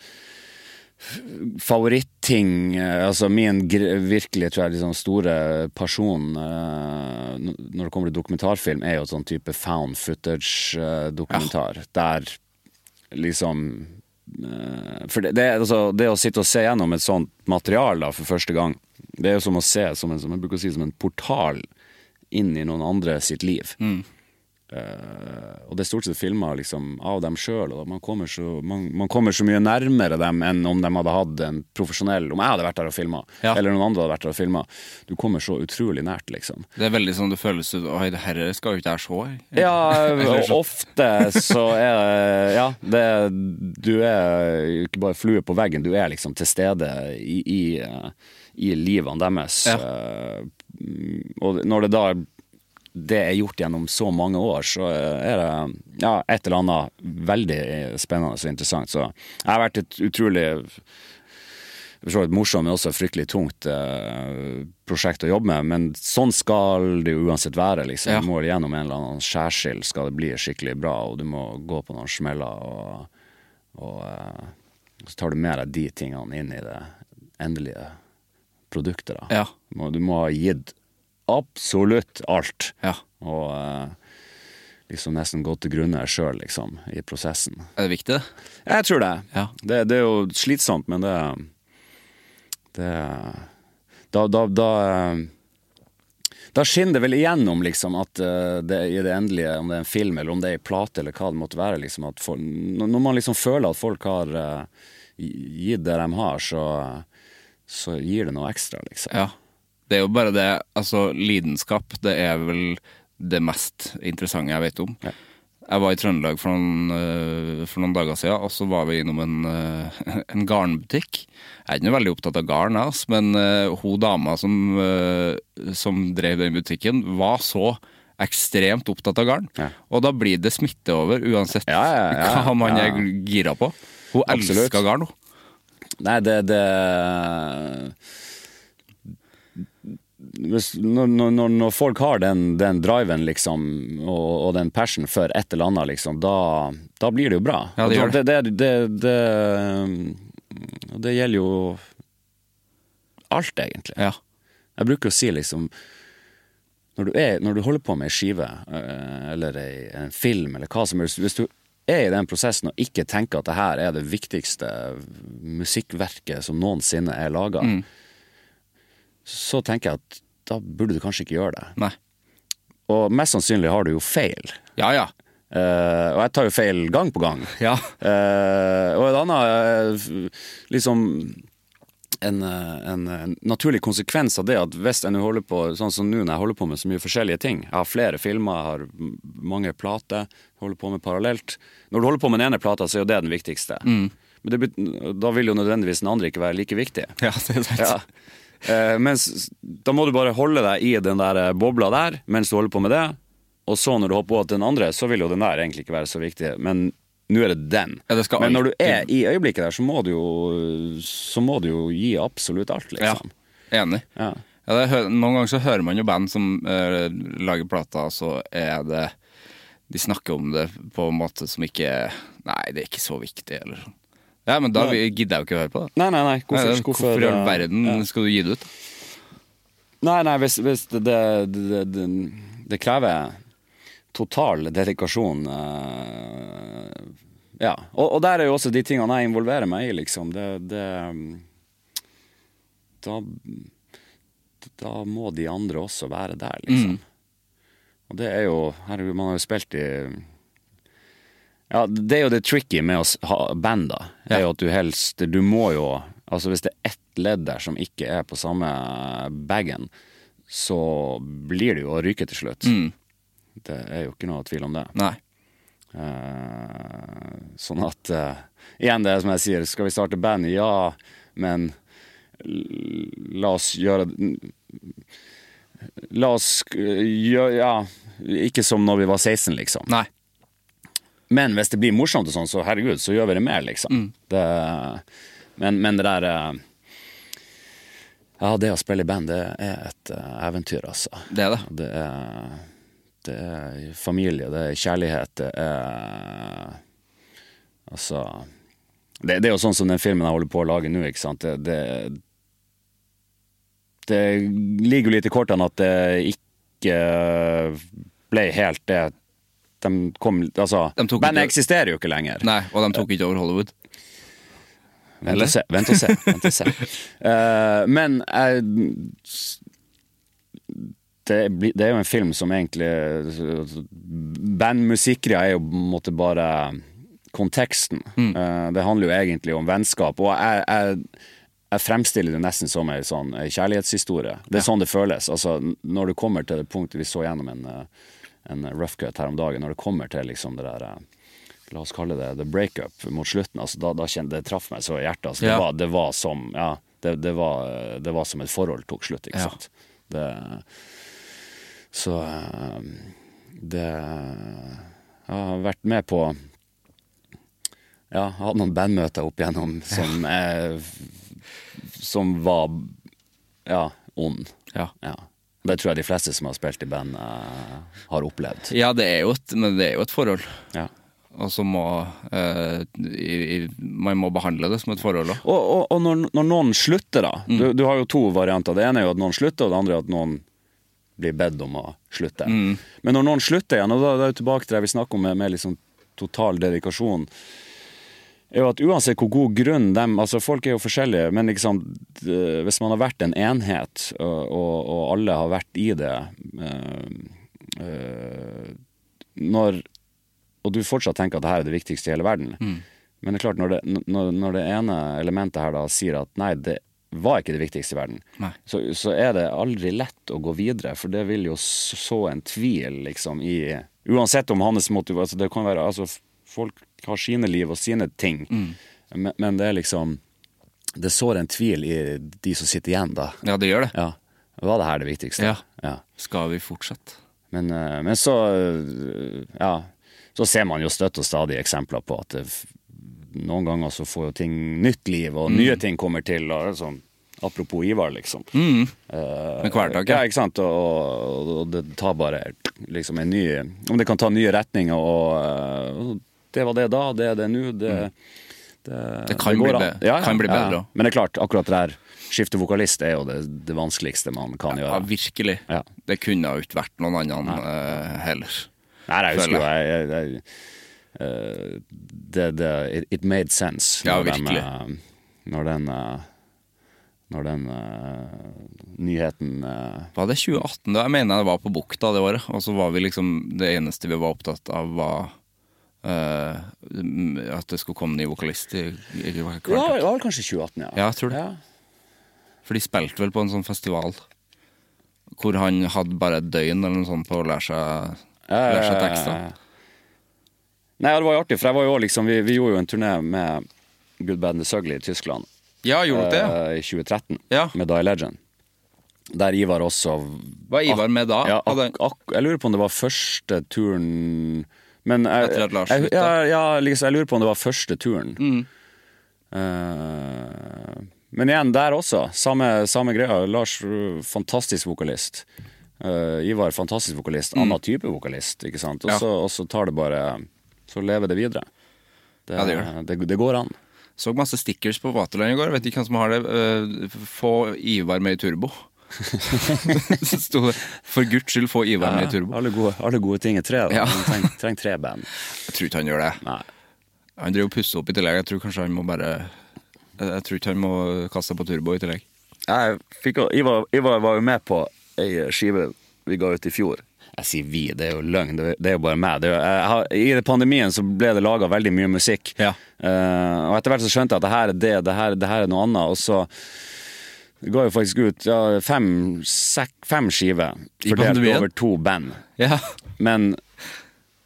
favoritting, eh, altså min virkelig tror jeg liksom store person når det kommer til dokumentarfilm, er jo sånn type found footage-dokumentar. Der liksom For det, det, altså, det å sitte og se gjennom et sånt material da, for første gang, det er jo som å se som en, som si, som en portal inn i noen andre sitt liv. Eh, og det er stort sett filmer liksom, av dem sjøl, og man kommer, så, man, man kommer så mye nærmere dem enn om de hadde hatt en profesjonell Om jeg hadde vært der og filma, Ja. eller noen andre hadde vært der og filma. Du kommer så utrolig nært, liksom. Det er veldig sånn det føles ut Oi, det herre skal jo ikke jeg se. Ja, ofte så er Ja, det, du er ikke bare flue på veggen, du er liksom til stede i, i, eh, i livene deres. Ja. Eh, Og når det da det er gjort gjennom så mange år, så er det ja, et eller annet veldig spennende og interessant. Så jeg har vært et utrolig for morsomt, men også fryktelig tungt eh, prosjekt å jobbe med. Men sånn skal det jo uansett være. liksom. Ja. Du må gjennom en eller annen skjærsild skal det bli skikkelig bra, og du må gå på noen smeller. Og, og eh, så tar du med deg de tingene inn i det endelige produktet. da. Ja. Du må ha gitt absolutt alt. Ja. Og eh, liksom nesten gått til grunne sjøl, liksom, i prosessen. Er det viktig. Jeg tror det. Ja. Det, det er jo slitsomt, men det Det Da, da, da da skinner det vel igjennom liksom at eh, det i det endelige, om det er en film eller om det er en plate eller hva det måtte være, liksom folk, når man liksom føler at folk har uh, gitt det de har, så, så gir det noe ekstra, liksom. Ja. Det er jo bare det Altså, lidenskap, det er vel det mest interessante jeg vet om. Ja. Jeg var i Trøndelag for noen, øh, for noen dager siden, og så var vi innom en, øh, en garnbutikk. Jeg er ikke noe veldig opptatt av garn, altså, men øh, hun dama som, som drev den butikken, var så ekstremt opptatt av garn. Ja. Og da blir det smitte over, uansett Ja, ja, ja, hva man er gira på. Hun elsker garn, hun. Nei, det, det hvis, når, når, når- folk har den, den driven liksom, og, og den passion for et eller annet, liksom, da, da blir det jo bra. Ja, det det, det, det, det, det gjelder jo alt, egentlig. Ja. Jeg bruker å si liksom Når du, er, når du holder på med ei skive, eh, eller en film, eller hva som helst Hvis du er i den prosessen og ikke tenker at det her er det viktigste musikkverket som noensinne er laga, så tenker jeg at da burde du kanskje ikke gjøre det. Nei. Og mest sannsynlig har du jo feil. Ja, ja. Uh, og jeg tar jo feil gang på gang. Ja. Uh, og et annet eh, liksom en, en, en naturlig konsekvens av det at hvis jeg nå holder på sånn som nå når jeg holder på med så mye forskjellige ting Jeg har flere filmer, jeg har mange plater, holder på med parallelt. Når du holder på med den ene plata, så er jo det den viktigste. Men det, da vil jo nødvendigvis den andre ikke være like viktig. Ja, det er sant. Ja. Eh, mens da må du bare holde deg i den der eh, bobla der mens du holder på med det. Og så når du hopper over til den andre, så vil jo den der egentlig ikke være så viktig. Men nå er det den. Ja, det Men når du er i øyeblikket der, så må du jo, så må du jo gi absolutt alt, liksom. Ja, enig. Ja. Ja, det, noen ganger så hører man jo band som eh, lager plater, så er det De snakker om det på en måte som ikke er Nei, det er ikke så viktig, eller sånn. Ja, men da Nei. gidder jeg jo ikke å høre på det. Nei, nei, nei. Hvorfor, Nei, hvorfor, i all verden ja. skal du gi det ut? Nei, nei, hvis, hvis det, det, det, det, krever total dedikasjon. eh, ja. Og, og der er jo også de tingene jeg involverer meg i, liksom. Det, det da, da må de andre også være der, liksom. Og det er jo Herregud, man har jo spilt i Ja, det er jo det tricky med å ha band, da. Er jo at du helst Du må jo Altså hvis det er ett ledd der som ikke er på samme bagen, så blir det jo å ryke til slutt. Det er jo ikke noe tvil om det. Nei. Uh, sånn at uh, Igjen det som jeg sier, skal vi starte band? Ja, men la oss gjøre La oss gjøre Ja, ikke som når vi var 16, liksom. Nei. Men hvis det blir morsomt og sånn, så herregud, så gjør vi det mer, liksom. Det, men, men det der eh, Ja, det å spille i band, det er et eh, eventyr, altså. Det er det. Det er, det er familie, det er kjærlighet, det er Altså det, det er jo sånn som den filmen jeg holder på å lage nå, ikke sant. Det, det, det ligger jo litt i kortene at det ikke ble helt det de kom, altså, De Bandet eksisterer jo ikke lenger. Nei, og de tok ikke over Hollywood. Vent og se. Vent og se. Vent og se. Uh, men jeg det, det er jo en film som egentlig Bandmusikere er jo på en måte bare konteksten. Eh, det handler jo egentlig om vennskap. Og jeg, jeg, jeg fremstiller det nesten som en sånn kjærlighetshistorie. Det er sånn det føles. Altså, når du kommer til det punktet vi så gjennom en, eh, en rough cut her om dagen, når det kommer til liksom det der eh, La oss kalle det the breakup mot slutten. Altså, da, da kjente det traff meg så i hjertet. Altså, det, Ja. var, det var som Ja, det, det, var, det var som et forhold tok slutt, ikke Ja. sant. Det, så eh, det Jeg har vært med på Ja, jeg har hatt noen bandmøter opp igjennom som er Som var ja, ond. Ja. Ja. Det tror jeg de fleste som har spilt i band, eh, har opplevd. Ja, det er jo et, men det er jo et forhold. Ja. Og så må eh, i, i, Man må behandle det som et forhold òg. Og, og, og når, når noen slutter, da du, du har jo to varianter. Det ene er jo at noen slutter, og det andre er at noen blir bedt om å slutte. Men når noen slutter igjen, og da, da er vi tilbake til det vi snakker om med, med liksom total dedikasjon, er jo at uansett hvor god grunn dem Altså, folk er jo forskjellige, men liksom, hvis man har vært en enhet, og, og, alle har vært i det eh, eh, Når Og du fortsatt tenker at det her er det viktigste i hele verden. Men det er klart, når det, når, når det ene elementet her da sier at nei, det var ikke det viktigste i verden, så, så er det aldri lett å gå videre, for det vil jo så en tvil, liksom, i Uansett om hans motiv... Altså, det kan være Altså, folk har sine liv og sine ting, men, men det er liksom Det sår en tvil i de som sitter igjen, da. Ja, det gjør det. Ja. Var det her det viktigste? Ja. ja. Skal vi fortsette? Men, eh, men så eh, Ja. Så ser man jo støtt og stadig eksempler på at det, noen ganger så får jo ting nytt liv, og nye ting kommer til. og sånn Apropos Ivar, liksom. Mm. Eh, Med hverdag, ja. ikke sant? Og, og, det tar bare liksom en ny Om det kan ta nye retninger, og, og det var det da, det er det nå. Det, det, Det kan bli an. be- kan bli bedre. Men det er klart, akkurat det her skifte vokalist er jo det, det vanskeligste man kan Ja, gjøre. virkelig. Ja. Det kunne jo ikke vært noen annen uh, heller. Nei, jeg husker jo jeg, jeg, jeg, uh, det, det, it, made sense Ja, når den, virkelig. eh, når den eh, Når den nyheten Var det 2018? da? Jeg mener det var på Bukta det året. Og så var vi liksom Det eneste vi var opptatt av, var eh, at det skulle komme ny vokalist i, i Ja, det var vel kanskje 2018, ja. Ja, jeg tror det. For de spilte vel på en sånn festival hvor han hadde bare et døgn eller noe sånt på å lære seg, lære seg tekster. Nei, det var jo artig, for jeg var jo liksom, vi, vi gjorde jo en turné med Good Bad and the Sugley i Tyskland Ja, gjorde du det? eh, i 2013 Ja. med Die Legend. Der Ivar også Var Ivar med da? Ja, ak, ak, jeg lurer på om det var første turen Men jeg, Etter at Lars jeg, slutta? ja, ja, liksom, jeg lurer på om det var første turen. Mm. Uh, men igjen, der også. Samme, samme greia. Lars, fantastisk vokalist. Uh, Ivar, fantastisk vokalist. Annen type vokalist, ikke sant. Og Mm. Så, og så tar det bare Så lever det videre. Det, Ja, det gjør det, det går an. Så masse stickers på Vaterland i går. Vet ikke hvem som har det. Eh, få Ivar med i turbo. Så sto det 'For Guds skyld, få Ivar med i turbo'. Alle gode, alle gode ting er tre. Ja. Trenger, treng tre band. Jeg tror ikke han gjør det. Nei. Han driver og pusser opp i tillegg. Jeg tror kanskje han må bare Jeg tror ikke han må kaste på turbo i tillegg. Jeg fikk, Ivar, Ivar var jo med på ei skive vi ga ut i fjor. Jeg sier vi, det er jo løgn. Det, det er jo bare meg. Det er, jo- jeg har, I pandemien så ble det laga veldig mye musikk. Ja. Uh, og etter hvert så skjønte jeg at det her er det, det her, det her er noe annet. Og så ga jo faktisk ut ja, fem, sek, fem skiver fordelt over to band. Ja. Men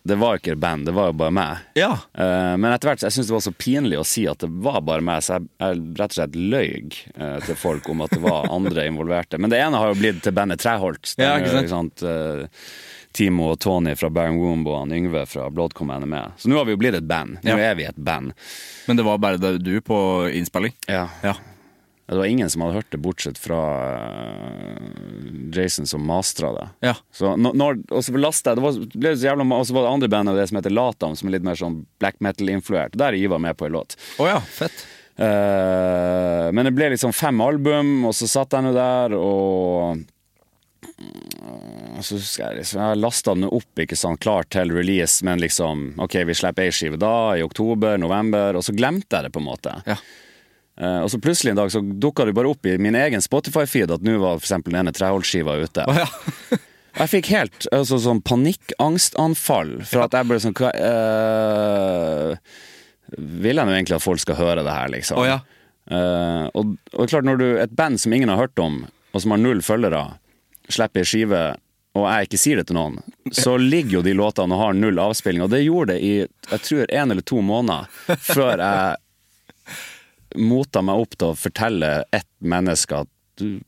det var ikke band, det var jo bare meg. Ja. Uh, men etter hvert jeg syntes det var så pinlig å si at det var bare meg, så jeg, jeg rett og slett løy uh, til folk om at det var andre involverte. Men det ene har jo blitt til bandet Treholt. Ja, ikke sant? ikke sant, Uh, Timo og Tony fra Baron Womb og Yngve fra Bloodcommand er med. Så nå har vi jo blitt et band. Nå Ja. er vi et band. Men det var bare du på innspilling? Ja. Ja. Det var ingen som hadde hørt det, bortsett fra eh, Jason som mastra det. Ja. Så når, og så lasta jeg, det var, det ble så jævla Og så var det andre bandet det som heter Latam, som er litt mer sånn black metal-influert. Der er Ivar med på en låt. Oh ja, fett. Uh, men det ble liksom fem album, og så satt jeg nå der og så jeg liksom, jeg lasta den opp, ikke sant, klar til release, men liksom OK, vi slipper ei skive da, i oktober, november, og så glemte jeg det, på en måte. Ja. Eh, og så plutselig en dag så dukka det bare opp i min egen Spotify-feed at nå var for eksempel denne Treholt-skiva ute. Oh, ja. Jeg fikk helt altså, sånn panikkangstanfall for at jeg ble sånn hva, uh, Vil jeg nå egentlig at folk skal høre det her, liksom? Oh, ja. uh, og, og klart, når du et band som ingen har hørt om, og som har null følgere, slipper ei skive, og jeg ikke sier det til noen, så ligger jo de låtene og har null avspilling. Og det gjorde det i jeg tror en eller to måneder før jeg mota meg opp til å fortelle ett menneske at du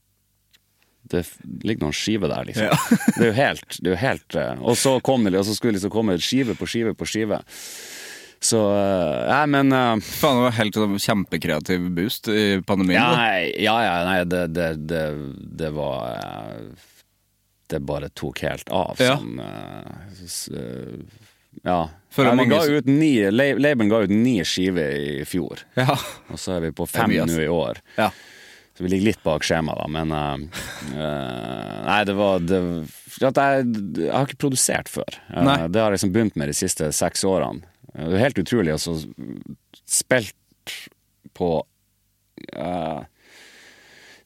det ligger noen skiver der, liksom. Det er jo helt, det er jo helt eh, Og så kom det, og så skulle det liksom komme skive på skive på skive. Så eh, Nei, men eh, Faen, det var helt sånn kjempekreativ boost i pandemien. ja, nei, ja, ja, nei, det, det, det, det var Det bare tok helt av Ja. sånn eh, Ja. Ja vi mange ga ut ni, Leiben ga ut ni skiver i fjor, Ja. og så er vi på fem nå i år. ja. Så vi ligger litt bak skjemaet, da, men uh, uh, Nei, det var det, jeg, jeg har ikke produsert før. Uh, det har jeg liksom begynt med de siste seks årene. Det er helt utrolig. Altså, spilt på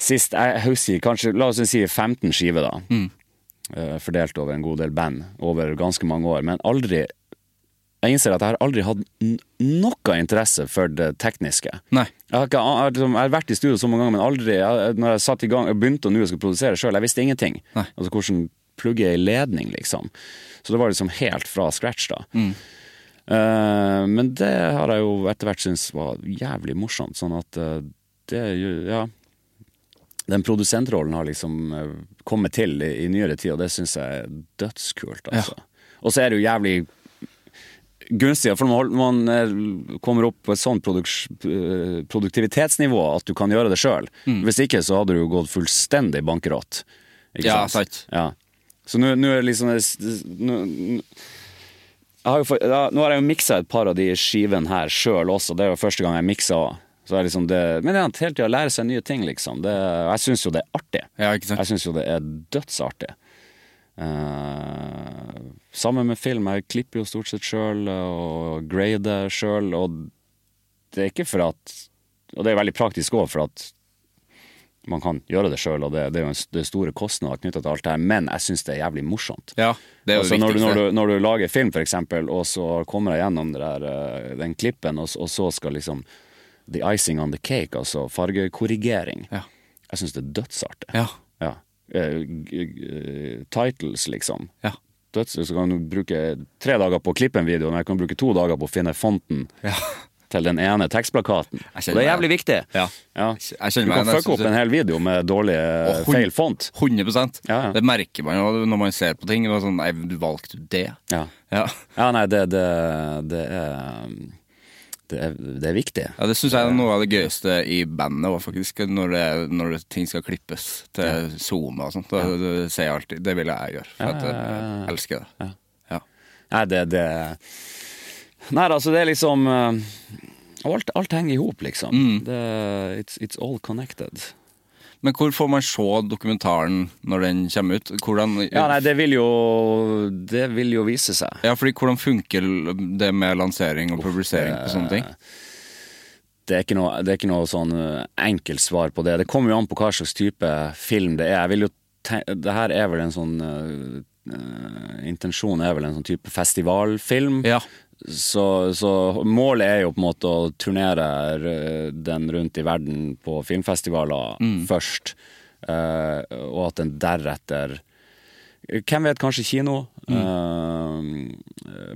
Sist jeg husker kanskje, la oss si 15 skiver, da. Mm. Fordelt over en god del band over ganske mange år. Men aldri Jeg innser at jeg har aldri hatt noe interesse for det tekniske. Nei. Jeg har, ikke, jeg, liksom, jeg har vært i studio så mange ganger, men aldri jeg, Når jeg satt i gang, jeg begynte å nå skulle produsere sjøl, jeg visste ingenting. Nei. Altså hvordan plugge ei ledning, liksom. Så det var liksom helt fra scratch, da. Eh, men det har jeg jo etter hvert syntes var jævlig morsomt, sånn at uh, det Ja. Den produsentrollen har liksom uh, kommet til i, i nyere tid, og det syns jeg er dødskult, altså. Og så er det jo jævlig gunstig, for når man eh, kommer opp på et sånt eh, produktivitetsnivå at du kan gjøre det sjøl. Hvis ikke så hadde du jo gått fullstendig bankerott. Ja, sant. Ja. Så nå er det liksom nå- jeg har for- ja, nå har jeg jo miksa et par av de skivene her sjøl også. Det er jo første gang jeg miksa òg. Så liksom det, men det er hele tida lære seg nye ting, liksom. Det, jeg syns jo det er artig. Ja? Jeg syns jo det er dødsartig. Uh, sammen med film. Jeg klipper jo stort sett sjøl og grader sjøl. Og det er ikke for at Og det er veldig praktisk òg, for at man kan gjøre det sjøl, og det, det er jo en, det er store kostnader knytta til alt det her, men jeg syns det er jævlig morsomt. Ja, det er jo Altså, når, du, når, du, når du lager film, for eksempel, og så kommer jeg gjennom det der, eh, den klippen, og, og så skal liksom The icing on the cake, altså fargekorrigering. Ja. Jeg syns det er dødsartig. Ja. Ja. Eh, g- titles, liksom. Ja. Dødsel, så kan du bruke tre dager på å klippe en video, men jeg kan bruke to dager på å finne fonten Ja. til den ene tekstplakaten. Og det er jævlig viktig. Ja. Ja. Du kan fucke opp en hel video med dårlig eh, hun- feil font. 100 Ja. Det merker man jo når man ser på ting. Sånn, Nei, du valgte det. Ja. Ja, Ja, nei, det, det, det er det er, det er viktig. ja Det syns jeg er noe av det gøyeste i bandet faktisk. Når, det, når ting skal klippes til Zoom og sånt. Det, det ser jeg alltid. Det vil jeg gjøre. For at jeg, jeg elsker det. Ja. Nei, det, det Nei, altså, det er liksom eh, Alt, alt henger i hop, liksom. Mm. Det, it's, it's all connected. Men hvor får man se dokumentaren når den kommer ut? Hvordan, Ja, nei, det vil jo Det vil jo vise seg. Ja, fordi hvordan funker det med lansering og publisering på sånne ting? Det er, ikke noe, det er ikke noe sånn eh, enkelt svar på det. Det kommer jo an på hva slags type film det er. Jeg vil jo det her er vel en sånn uh, Intensjonen er vel en sånn type festivalfilm. Ja. Så, så målet er jo på en måte å turnere eh, den rundt i verden på filmfestivaler først. uh, og at den deretter Hvem vet, kanskje kino. Eh,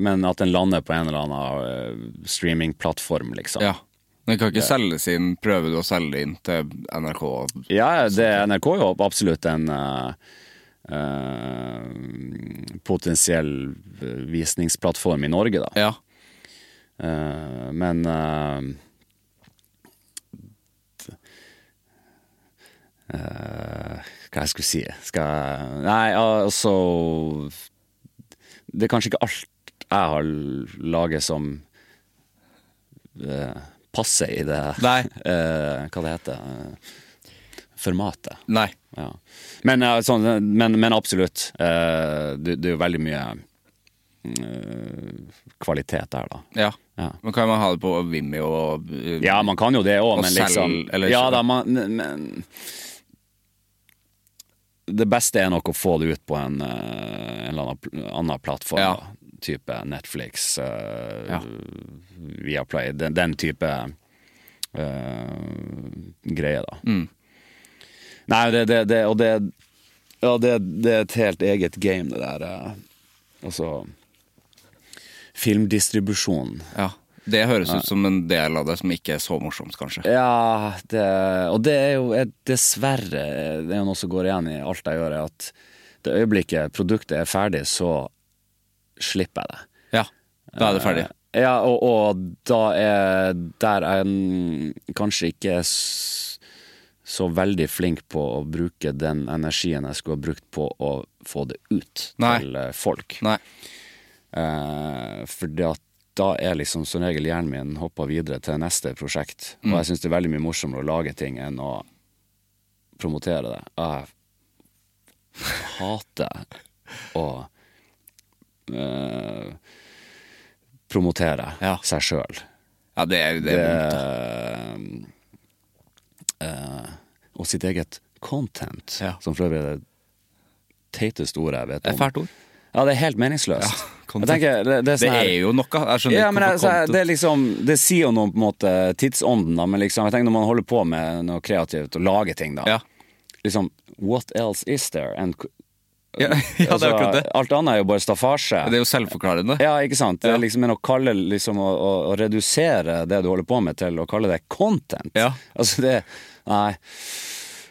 men at den lander på en eller annen streamingplattform, liksom. Ja. Den kan ikke selges inn Prøver du å selge det inn til NRK? Ja, det, NRK er jo absolutt en eh, potensiell visningsplattform i Norge, da. Ja. Eh, men eh, eh, Hva jeg skulle si Skal jeg Nei, altså Det er kanskje ikke alt jeg har laget som eh, passer i det Nei. eh, Hva det heter eh, Formatet. Nei. Ja. Men, eh, sånn, men, men absolutt. eh, det, det er jo veldig mye eh, kvalitet der, da. Ja. Ja. Men kan man ha det på Vimeo og Ja, man kan jo det òg, men selv, liksom eller Ja da, man men, Det beste er nok å få det ut på en, en eller annen, annen plattform. Ja. Da. Type Netflix, Ja. Viaplay, den, den type uh, greie, da. Mm. Nei, det, det, det Og det Ja, det, det er et helt eget game, det der. eh, Altså Filmdistribusjon. Ja. Det høres ut som en del av det som ikke er så morsomt, kanskje. Ja, det, og det er jo er dessverre Det er jo noe som går igjen i alt jeg gjør, er at det øyeblikket produktet er ferdig, så slipper jeg det. Ja. Da er det ferdig. Eh, Ja, og, og da er der er jeg kanskje ikke s- så veldig flink på å bruke den energien jeg skulle ha brukt på å få det ut Nei. til eh, folk. Nei. Eh, fordi at da er liksom som regel hjernen min hoppa videre til neste prosjekt. Og jeg syns det er veldig mye morsommere å lage ting enn å promotere det. Jeg hater å eh, promotere Ja. seg sjøl. Ja, det er, jo det Det er. Eh, Og sitt eget content, Ja. som for øvrig er det teiteste ordet jeg vet Det er om. fælt ord. Ja, det er helt meningsløst. Ja, tenker, det, det er Det sånn her er jo noe. Jeg skjønner ja, ikke hvorfor altså, content det er liksom Det sier jo noe på en måte tidsånden, da, men liksom, jeg tenker når man holder på med noe kreativt og lager ting, da Ja. Liksom, what else is there? And, Ja, det er akkurat det. Alt annet er jo bare staffasje. Det er jo selvforklarende. Ja, ikke sant? Det er liksom men å kalle liksom å, å, redusere det du holder på med, til å kalle det content. Ja. Altså det Nei.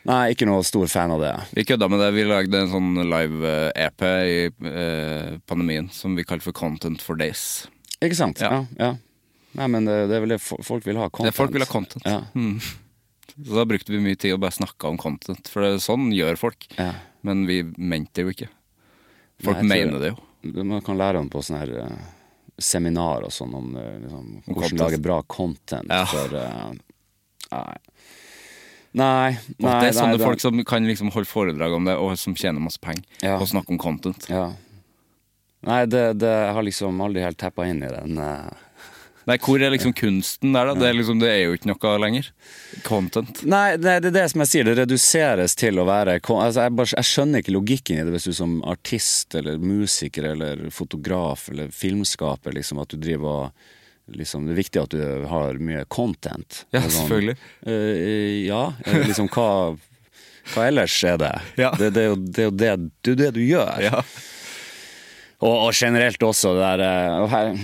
Nei, ikke noe stor fan av det. Vi kødda med det. Vi lagde en sånn live-EP i eh, pandemien som vi kalte for Content for Days. Ikke sant? Ja. Ja. ja. Nei, men det, det er vel det folk vil ha. Content. Det folk vil ha content. Ja. Så da brukte vi mye tid og bare snakka om content, for det, sånn gjør folk. Men vi mente det jo ikke. Folk Nei, mener det jo. Man kan lære om på sånn her uh, seminar og sånn om uh, liksom, Om hvordan lage bra content Ja. for uh, Nei. Nei, Og nei, det er sånne nei, folk som kan liksom holde foredrag om det, og som tjener masse penger Ja. Og snakke om content. Ja. Nei, det, det har liksom aldri helt tappa inn i den. eh. Nei, hvor er liksom kunsten der, da? Det er, liksom, det er jo ikke noe lenger. Content. Nei, det, det er det som jeg sier, det reduseres til å være altså, jeg, bare, jeg skjønner ikke logikken i det hvis du som artist eller musiker eller fotograf eller filmskaper liksom at du driver og liksom, Det er viktig at du har mye content. Ja, sånn, selvfølgelig. eh, ja, eh, liksom hva Hva ellers er det? Ja. Det, det, er jo, det er jo det, det, det du gjør. Ja. Og, og generelt også det der eh, og her,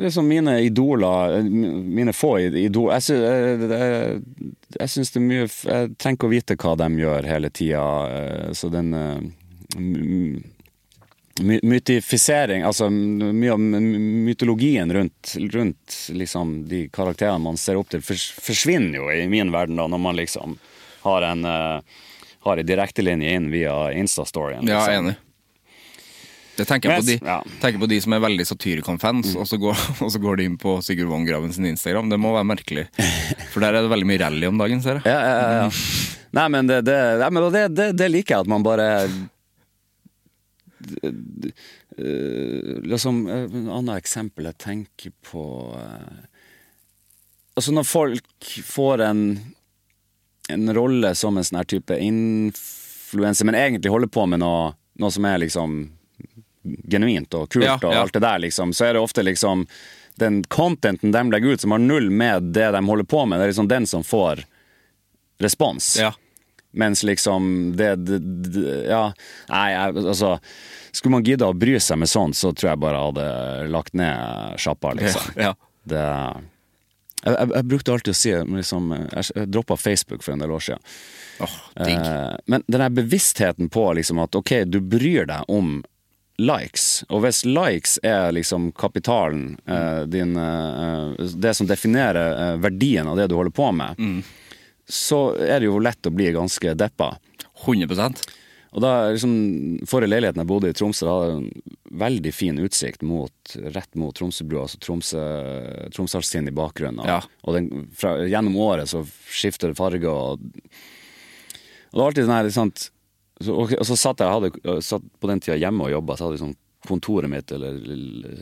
Liksom mine idoler Mine få idoler Jeg, sy- jeg, jeg syns det er mye Jeg trenger ikke å vite hva de gjør hele tida. Så den Mytifisering, altså mye av mytologien rundt, rundt liksom de karakterene man ser opp til, forsvinner jo i min verden da, når man liksom har en uh, har en direktelinje inn via Instastoryen. Ja, liksom. enig. Jeg tenker, på de, ja. Mm. tenker på de som er veldig Satyricon-fans, og, så går- og så går de inn på Sigurd Von Graven sin Instagram. Det må være merkelig. For der er det veldig mye rally om dagen, ser jeg. Ja, ja, ja, ja. Nei, men det, det, nei, men det, det, liker jeg, at man bare Liksom Et annet eksempel jeg tenker på eh, Altså, når folk får en en rolle som en sånn her type influenser, men egentlig holder på med noe, noe som er liksom genuint og kult Ja, og alt det der, liksom, så er det ofte liksom den contenten de legger ut som har null med det de holder på med, det er liksom den som får respons. Ja. Mens liksom det, det, det Ja, nei, jeg, altså Skulle man gidde å bry seg med sånt, så tror jeg bare jeg hadde lagt ned sjappa, liksom. Ja. Det jeg, jeg, jeg brukte alltid å si liksom, Jeg, droppa Facebook for en del år siden. Oh. Eh, men den der bevisstheten på liksom at ok, du bryr deg om likes, og hvis likes er liksom kapitalen, eh, din, eh, det som definerer eh, verdien av det du holder på med, så er det jo lett å bli ganske deppa. 100% Og da liksom, Forrige leiligheten jeg bodde i Tromsø, da hadde en veldig fin utsikt mot, rett mot Tromsøbrua, altså Tromsø, Tromsdalstind i bakgrunnen. Ja. og den, fra, gjennom året så skifter det farge. Og, og det var alltid sånn her liksom, Så, og, og så satt jeg, hadde, satt på den tida hjemme og jobba, så hadde sånn kontoret mitt, eller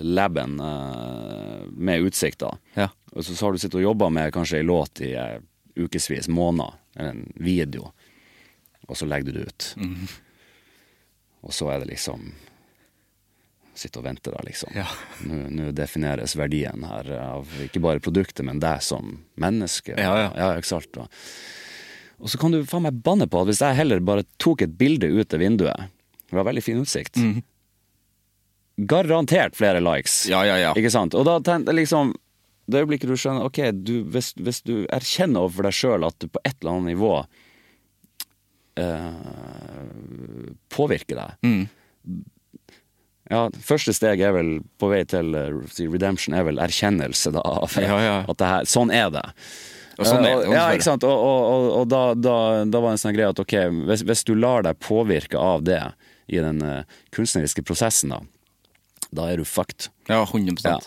laben, eh, med utsikt. da. Ja. Og så, så har du sittet og jobba med kanskje ei låt i eh, ukevis, måneder, en video, og så legger du det ut. Og så er det liksom Sitte og vente, da, liksom. Ja. Nå defineres verdien her av ikke bare produktet, men deg som menneske. Ja, ja. ja ikke sant? Og, og så kan du faen meg banne på at hvis jeg heller bare tok et bilde ut av vinduet Det var veldig fin utsikt. Garantert flere likes. Ja, ja, ja. Ikke sant? Og da tenkte jeg liksom Det øyeblikket du skjønner Ok, du, hvis, hvis du erkjenner overfor deg sjøl at du på et eller annet nivå eh, påvirker deg Ja, første steg er vel på vei til eh, redemption, er vel erkjennelse da, av Ja, ja. at det her, sånn er det. Og sånn er det, Eh, ja, ikke sant? Og, og, og, og da, da, da var det en sånn greie at ok, hvis, hvis du lar deg påvirke av det i den eh, kunstneriske prosessen, da, da er du fucked. Ja, 100 Ja.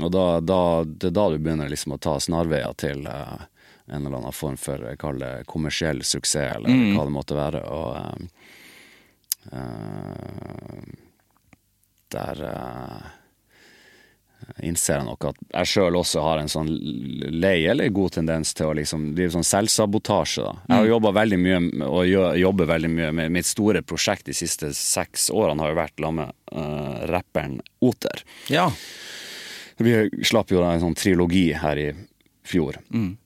Og da, da, det er da du begynner liksom å ta snarveier til uh, en eller annen form for eh, kall det kommersiell suksess, eller Mm. hva det måtte være. Og uh, der uh, innser jeg nok at jeg sjøl også har en sånn lei eller god tendens til å liksom drive sånn selvsabotasje. da. Jeg har jobba veldig mye med- og jobber veldig mye med mitt store prosjekt de siste seks årene har jo vært sammen med uh, rapperen Oter. Ja. Vi slapp jo en sånn trilogi her i fjor. Mm.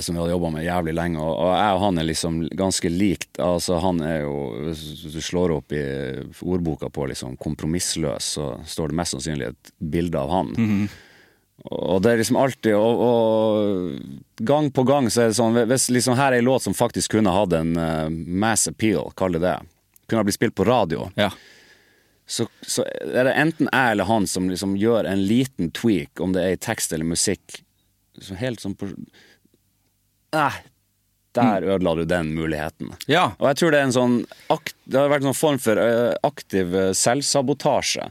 Som vi hadde jobba med jævlig lenge. Og, jeg og han er liksom ganske likt. Altså Han er jo Hvis du slår opp i ordboka på liksom 'kompromissløs', så står det mest sannsynlig et bilde av han. Og det er liksom alltid og, og gang på gang så er det sånn Hvis liksom her er ei låt som faktisk kunne hatt en uh, mass appeal, kall det det, kunne ha blitt spilt på radio, ja. Så, så er det enten jeg eller han som liksom gjør en liten tweak, om det er i tekst eller musikk, så helt sånn på Nei, der ødela du den muligheten. Ja. Og jeg tror det er en sånn Det har vært en sånn form for eh, aktiv eh, selvsabotasje.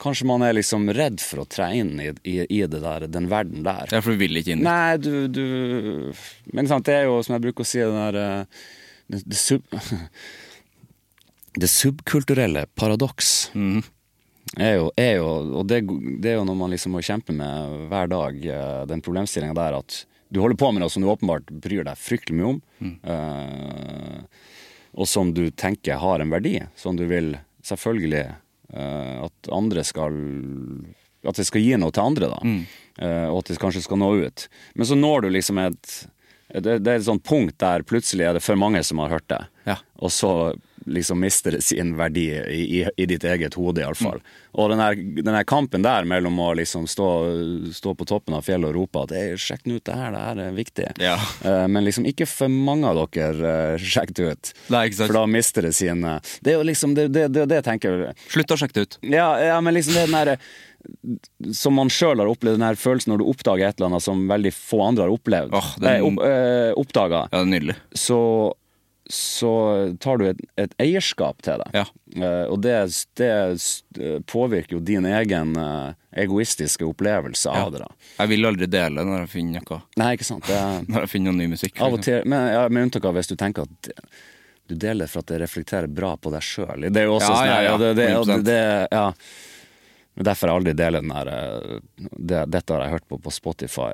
Kanskje man er liksom redd for å tre inn i, i, i det der, den verden der. Ja, for du vil ikke inn. Nei, du, du Men sant, det er jo, som jeg bruker å si, den der eh, det, det, det subkulturelle paradoks. Er jo, er jo, og det, det er jo noe man liksom må kjempe med hver dag, eh, den problemstillinga der at du holder på med noe som du åpenbart bryr deg fryktelig mye om, eh, og som du tenker har en verdi, som du vil selvfølgelig uh, at andre skal At det skal gi noe til andre, da. Eh, og at det kanskje skal nå ut. Men så når du liksom et det, det er et sånt punkt der plutselig er det for mange som har hørt det. Ja. Og så liksom mister det sin verdi i, i, i ditt eget hode, iallfall. Mm. Og den her, den her kampen der mellom å liksom stå, stå på toppen av fjellet og rope at hey, 'sjekk nå ut det her, det her er viktig', Ja. Eh, men liksom ikke for mange av dere uh, sjekk det ut. Nei. For da mister det sin eh, Det er jo liksom det, det, det, det tenker jeg Slutt å sjekke det ut. ja, ja, men liksom det er den der Som man sjøl har opplevd, den her følelsen når du oppdager et eller annet som veldig få andre har opplevd. Åh, den- eh, opp, øh, oppdaga. Ja, det er nydelig. Så, så tar du et, et eierskap til det. Ja. Uh, og det, det påvirker jo din egen uh, egoistiske opplevelse av det. da. Jeg vil aldri dele når jeg finner noe. Nei, ikke sant. Det Når jeg finner noe ny musikk. av og til, men, ja, Med unntak av hvis du tenker at du deler for at det reflekterer bra på deg sjøl. Det er jo også Ja, sånn ja, ja, ja, det, det, 100%. det, ja. Men Derfor har jeg aldri deler den der eh, det, Dette har jeg hørt på på Spotify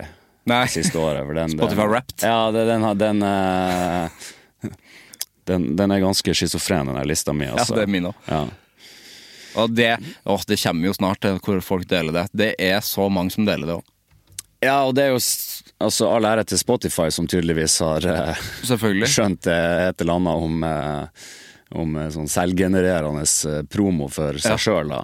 Nei. siste året. Den, Spotify Wrapped? Ja, den, den, eh, den, den er ganske schizofren, den der lista mi. Ja, Altså. det er min òg. Ja. Og det, å, det kommer jo snart til hvor folk deler det. Det er så mange som deler det òg. Ja, og det er jo altså, all ære til Spotify, som tydeligvis har eh, skjønt eh, et eller annet om, eh, om eh, sånn selvgenererende eh, promo for seg Ja. sjøl.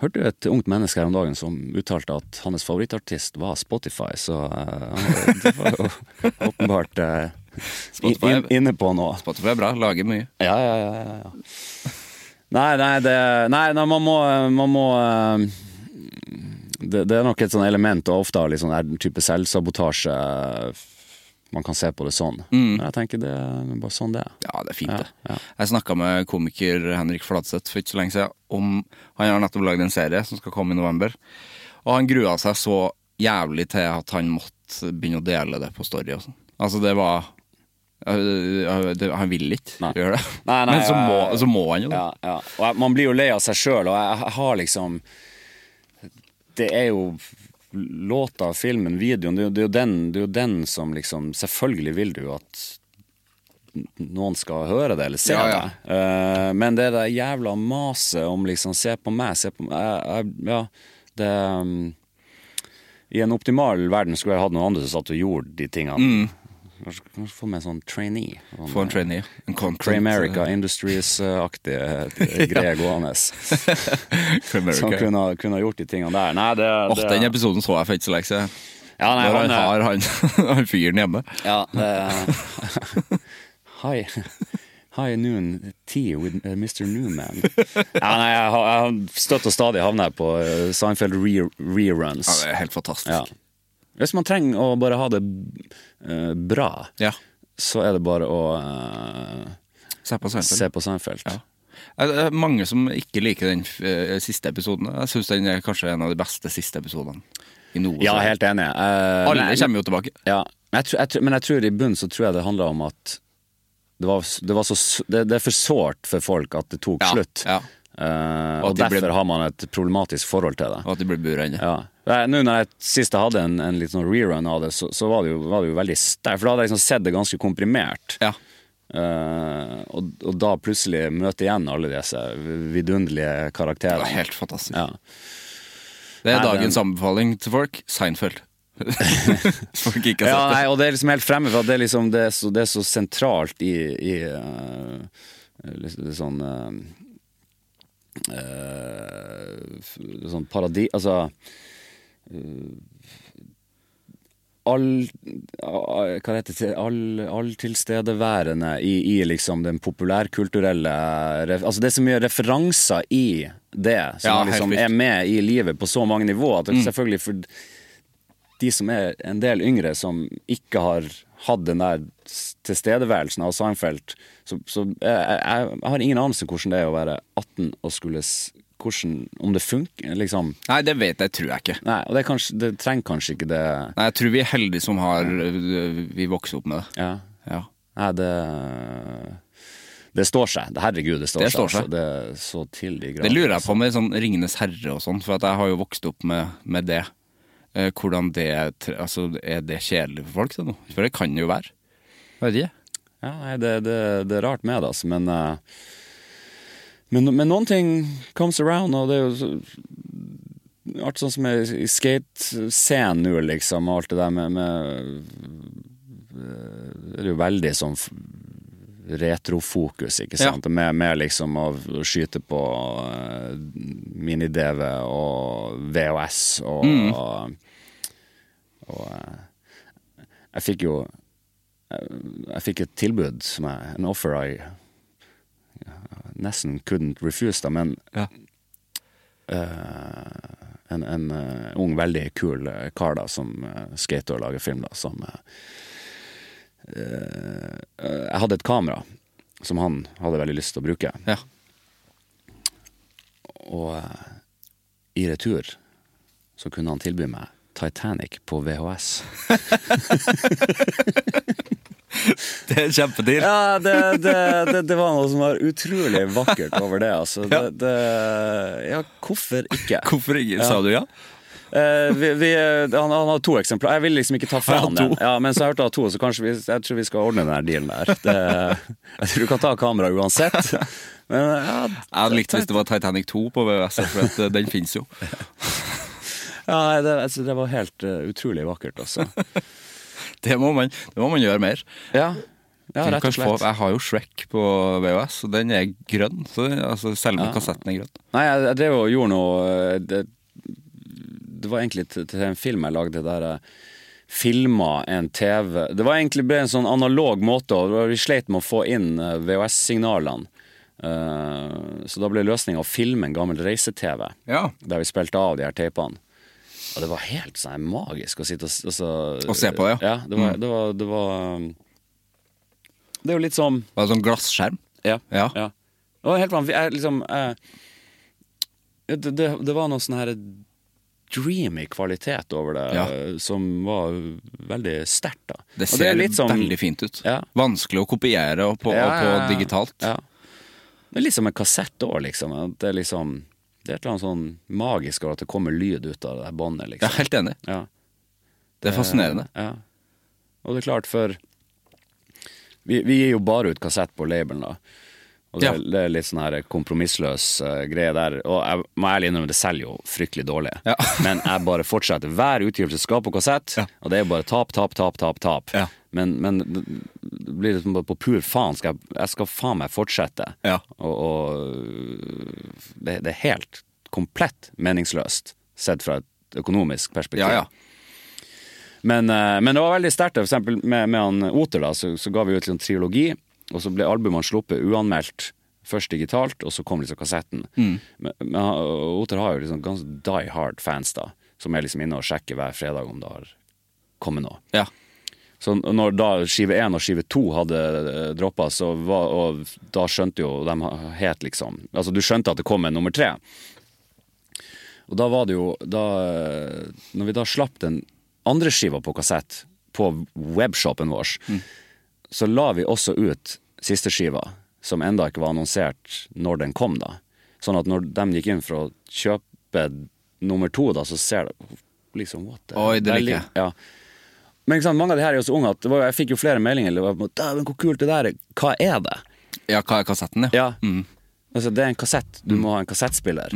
Hørte et ungt menneske her om dagen som uttalte at hans favorittartist var Spotify, så uh, det var jo åpenbart uh, Spotify- in, inne på noe. Spotify er bra, lager mye. Ja, ja, ja. ja, ja. Nei, nei, det, nei, nei man må, man må uh, det, det er nok et sånn element, og ofte av litt sånn type selvsabotasje. Man kan se på det sånn. Men jeg tenker det er bare sånn det er. Ja, det er fint, det. ja. Jeg snakka med komiker Henrik Fladseth for ikke så lenge siden om Han har nettopp lagd en serie som skal komme i november. Og han grua seg så jævlig til at han måtte begynne å dele det på Story og sånn. Altså, det var øh, Han vil ikke gjøre det. Nei, nei, Men så må, så må han jo det. Ja, ja. Man blir jo lei av seg sjøl, og jeg, jeg har liksom Det er jo låta, filmen, videoen, det er, det, er den, det er jo den som liksom Selvfølgelig vil du at noen skal høre det eller se Ja, ja. det. Uh, men det der jævla maset om liksom Se på meg, se på meg jeg, jeg, Ja, det um, I en optimal verden skulle jeg hatt noen andre som satt og gjorde de tingene. Kanskje, kanskje få med sånn trainee. Sånn, Få en trainee. En content, Cramerica øh, Industries-aktige eh, greier gående. Som kunne, kunne gjort de tingene der. Nei, det, oh, det den episoden så jeg for ikke så lenge siden. Ja, nei, han han er- har han, han fyren hjemme. Ja, det Hi. Hi noon tea with Mr. Newman. Ja, nei, jeg har, jeg støtt og stadig havnet på Seinfeld re reruns. Ja, det er helt fantastisk. Ja. Hvis man trenger å bare ha det uh, bra, Ja. så er det bare å uh, Se på Seinfeld. se på Seinfeld. Ja. Det er mange som ikke liker den eh, siste episoden. Jeg syns den er kanskje en av de beste siste episodene. I noe Ja, helt enig. Uh, Alle kommer jo tilbake. Ja, men jeg, tror, jeg, men jeg tror i bunnen så tror jeg det handler om at det, var, det, var så, det, det er for sårt for folk at det tok Ja, slutt. ja. Uh, Og og de derfor ble- har man et problematisk forhold til det. Og at de blir bura inne. Ja. Nå når jeg sist jeg hadde en, en litt sånn rerun av det, så, så var, det jo, var det jo veldig sterkt. For da hadde jeg liksom sett det ganske komprimert. Ja. Uh, og, og da plutselig møte igjen alle disse vidunderlige Det var helt fantastisk. ja. Det er Nei, dagens den- anbefaling til folk. Seinfeld. Folk ikke har Ja, sett nei, og det er liksom helt fremme, for det er liksom Det er så, det er så sentralt i, i uh, liksom, sånn uh, Sånn paradi... Altså all, all Hva heter det all, Alltilstedeværende i, i liksom den populærkulturelle ref- Altså det er så mye referanser i det som Ja, liksom er med i livet på så mange nivåer. At det selvfølgelig for de som er en del yngre, som ikke har hatt den der tilstedeværelsen av Seinfeld så, så jeg, jeg, jeg har ingen anelse hvordan det er å være 18 og skulle hvordan, Om det funker, liksom. Nei, det vet jeg, tror jeg ikke. Nei, og det, kanskje, det trenger kanskje ikke det Nei, Jeg tror vi er heldige som har øh, Vi vokser opp med det. Ja. Ja. Nei, det Det står seg. Herregud, det står Det seg. står seg. Altså. Det er så til de grader. Det lurer jeg på med sånn Ringenes herre og sånn, for at jeg har jo vokst opp med, med det. Eh, hvordan det Altså, er det kjedelig for folk? det nå? For det kan jo være. Jeg vet ikke. Ja, nei, det, det, det er rart med det, altså, men, eh, men Men noen ting comes around, og det er jo artig sånn som i skatescenen nå, liksom, og alt det der med, med Det er jo veldig sånn retrofokus, ikke Ja. sant? Med, med liksom å skyte på uh, mini-DV og VHS og, Mm. og, og uh, jeg fikk jo jeg fikk et tilbud, som jeg, en offer I nesten couldn't refuse, da, men Ja. uh, en, en uh, ung, veldig kul uh, kar da, som uh, skater og lager film, da, som Jeg hadde et kamera som han hadde veldig lyst til å bruke, Ja. og i retur så kunne han tilby meg Titanic på VHS. Det er en kjempedeal. Ja, det, det, det, det var noe som var utrolig vakkert over det. Altså. Ja, hvorfor ikke? Hvorfor ikke? Sa du ja? Uh, vi, vi, han, han har to eksempler. Jeg vil liksom ikke ta fra han den. Ja, men så hørte jeg to, så kanskje vi, jeg tror vi skal ordne den dealen der. Det, jeg tror du kan ta kamera uansett. Men ja, Jeg hadde likt hvis det var Titanic 2 på VHS, for eh, den finnes jo. Ja, det, altså, det var helt uh, utrolig vakkert, altså. Det må man, det må man gjøre mer. Ja, ja rett og slett. Få, jeg har jo Shrek på VHS, og den er grønn. Så altså selve kassetten er grønn. Nei, jeg, jeg drev og gjorde noe eh, Det, det var egentlig til, til en film jeg lagde der jeg filma en TV Det var egentlig ble en sånn analog måte, og vi sleit med å få inn eh, VHS-signalene. Uh, så da ble løsninga å filme en gammel reise-TV Ja. der vi spilte av de her teipene. Og det var helt sånn magisk å sitte og, og, så- Å se på, ja. Ja, det var, det var, det var um, Det er jo litt som Var det sånn glasskjerm? Ja. Ja. Det var helt vanvittig. Jeg liksom jeg, det, det, det var noe sånn her dreamy kvalitet over det Ja. eh, som var veldig sterkt. da. Det Og ser er litt som- veldig fint ut. Ja. Vanskelig å kopiere og på, Ja, og på ja, ja. digitalt. Ja. Det er litt som en kassett òg, liksom. Det er liksom Det er et eller annet sånn magisk over at det kommer lyd ut av det båndet, Jeg er liksom. helt enig. Ja. Det er fascinerende. Ja. Og det er klart, for vi, vi gir jo bare ut kassett på labelen, da. Og det, Ja. det er litt sånn her kompromissløs uh, greie der. Og jeg må ærlig innrømme, det selger jo fryktelig dårlig. Ja. Men jeg bare fortsetter. Hver utgivelse skal på kassett, Ja. og det er jo bare tap, tap, tap, tap. tap. Men, men det det blir liksom bare på pur faen. Skal jeg, jeg skal faen meg fortsette. Ja. Og, og det, det er helt komplett meningsløst, sett fra et økonomisk perspektiv. Ja, ja. Men, eh, men det var veldig sterkt. For eksempel med, med han Oter da, så, så ga vi ut en trilogi, og så ble albumene sluppet uanmeldt. Først digitalt, og så kom liksom kassetten. Men, men Oter har jo liksom ganske die hard fans, da. Som er liksom inne og sjekker hver fredag om det har kommet noe. Ja. Så når da skive 1 og skive 2 hadde eh, droppa, så var, og da skjønte jo de het liksom Altså du skjønte at det kom en nummer tre. Og da var det jo da, eh, Når vi da slapp den andre skiva på kassett på webshopen vår, så la vi også ut siste skiva, som enda ikke var annonsert når den kom, da. Sånn at når de gikk inn for å kjøpe nummer to, da, så ser de liksom what the Oi, det liker jeg. Ja. Men ikke sant, mange av de her er jo så unge at var, jeg fikk jo flere meldinger. Eller, Dæven, hvor kult det der er. Hva er det? ja, hva er kassetten, ja? Ja. Mm. Altså, det er en kassett. Du må ha en kassettspiller.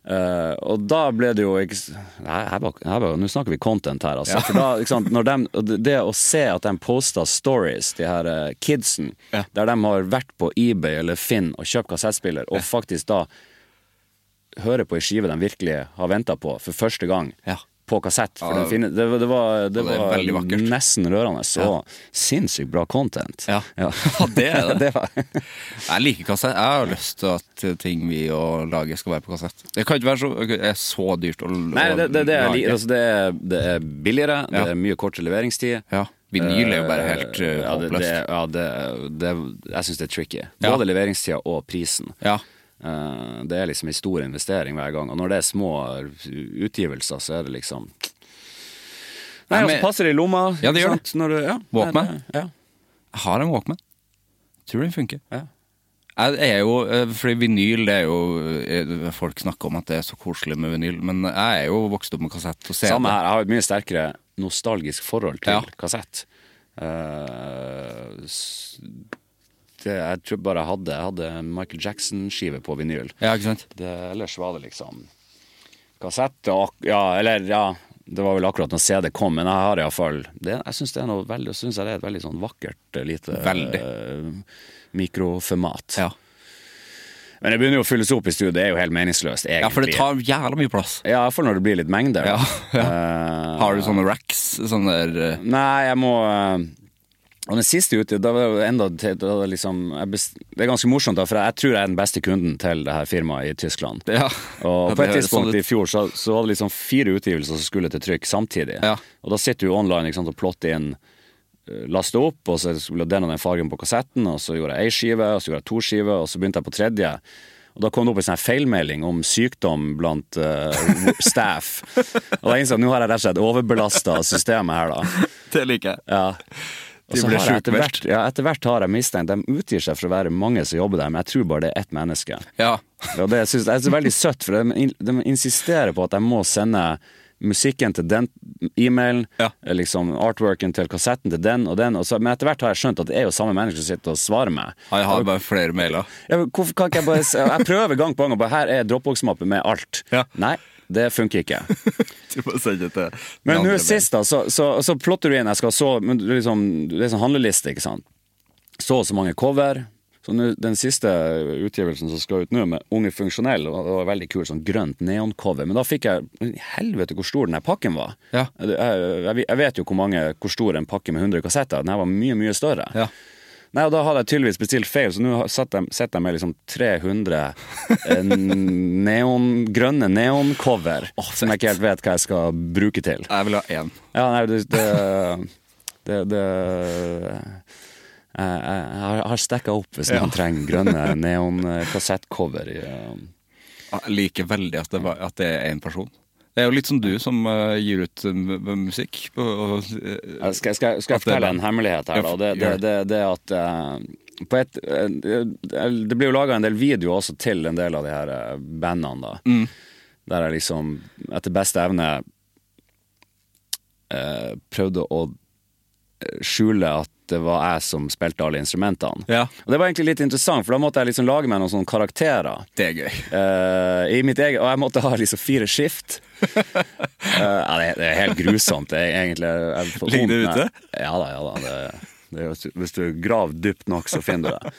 Eh, og da ble det jo ikke Nei, her var, her var, nå snakker vi content her, altså. For da, sant, dem- det, å se at de poster stories, de her uh, kidsen, Ja. der de har vært på eBay eller Finn og kjøpt kassettspiller, og faktisk da hører på ei skive de virkelig har venta på for første gang. Ja. På kassett. For Ja, den det, det var, det det var nesten rørende. Så sinnssykt bra content. Ja. ja. Ja, det er det. var, Jeg liker kassett. Jeg har lyst til at ting vi og lager skal være på kassett. Det kan ikke være så, er så dyrt å, Nei, det, er, altså det, er, det er billigere, det er mye kortere leveringstid. Ja. Vinyl er jo bare helt Eh, uh, ja, det, ja, det, det, jeg syns det er tricky. Ja. Både leveringstida og prisen. Ja. Eh, det er liksom en stor investering hver gang. Og når det er små utgivelser, så er det liksom Nei, altså passer det i lomma. Ja, det gjør sant? Når du, ja, Walkman. Nei, det- Ja. Jeg har en Walkman. Tror den funker. Ja. Jeg er jo, eh, fordi vinyl det er jo eh, Folk snakker om at det er så koselig med vinyl, men jeg er jo vokst opp med kassett og CD. Samme her. Jeg har et mye sterkere nostalgisk forhold til Ja. kassett. Uh, det, jeg tror bare jeg hadde, jeg hadde Michael Jackson-skive på vinyl. Ja, ikke sant? Det, ellers var det liksom kassett og Ja, eller ja Det var vel akkurat når CD kom, men jeg har iallfall Jeg syns det er noe veldig synes jeg det er et veldig sånn vakkert eh, lite Veldig. eh, mikroformat. Ja. Men det begynner jo å fylles opp i studio, det er jo helt meningsløst, egentlig. ja, for det tar jævla mye plass. Ja, iallfall når det blir litt mengder. Ja, ja. Uh, Har du sånne racks? Sånne der uh... Nei, jeg må eh, Og den siste ute, da var det enda da liksom, best, Det er ganske morsomt, da, for jeg tror jeg er den beste kunden til det her firmaet i Tyskland. Ja. Og på et tidspunkt sånn i fjor så, så var det liksom fire utgivelser som skulle til trykk samtidig. Ja. Og da sitter du online sant, og plotter inn eh, Laste opp, og så skulle den og den fargen på kassetten, og så gjorde jeg ei skive, og så gjorde jeg to skiver, og så begynte jeg på tredje. Og da kom det opp en sånn feilmelding om sykdom blant uh, staff. Og da innså jeg at nå har jeg rett og slett overbelasta systemet her, da. Det liker jeg. Ja. Og så har jeg etter hvert, ja, etter hvert har jeg mistenkt De utgir seg for å være mange som jobber der, men jeg tror bare det er ett menneske. Ja. Og det synes jeg er veldig søtt, for de, de insisterer på at jeg må sende musikken til den e-mailen, Ja. liksom artworken til kassetten til den og den. Og så, men etter hvert har jeg skjønt at det er jo samme menneske som sitter og svarer meg. Jeg har bare flere mailer. Ja, hvorfor kan ikke jeg bare Jeg prøver gang på gang og bare Her er Dropbox-mappe med alt. Ja. Nei. Det funker ikke. Du må sende det til Men nå sist, da, så, så, så plotter du inn Jeg skal så men det er liksom, Det er sånn handleliste, ikke sant. Så og så mange cover. Så nu, Den siste utgivelsen som skal ut nå, med Unge Funksjonell, og det var veldig kul sånn grønt neoncover. Men da fikk jeg Helvete hvor stor den her pakken var. Ja. Jeg, jeg, jeg vet jo hvor, mange, hvor stor en pakke med 100 kassetter Den her var mye, mye større. Ja. Nei, og Da hadde jeg tydeligvis bestilt feil, så nå har- sitter jeg, jeg med liksom 300 eh, neon, grønne neoncover som jeg ikke helt vet hva jeg skal bruke til. Jeg vil ha én. Ja, nei, det Det, det, det Jeg, jeg har- stacka opp hvis noen trenger grønne neonkassettcover. i, eh, Jeg liker veldig at det, var, at det er én person. Det er jo litt som du som uh, gir ut m- musikk. På, og, eh, skal, skal, skal jeg fortelle en hemmelighet her, da? Det, det, det, det at eh, på et, Det blir jo laga en del videoer også til en del av de her bandene, da. Der jeg liksom etter beste evne prøvde å skjule at det var jeg som spilte alle instrumentene. Ja. Og det var egentlig litt interessant, for da måtte jeg liksom lage meg noen sånne karakterer. det er gøy. Uh, i mitt eget, og jeg måtte ha liksom fire skift. uh, det, det er helt grusomt, det er egentlig. Ligger det ute? Ja da, ja da. Det, det, hvis du graver dypt nok, så finner du det.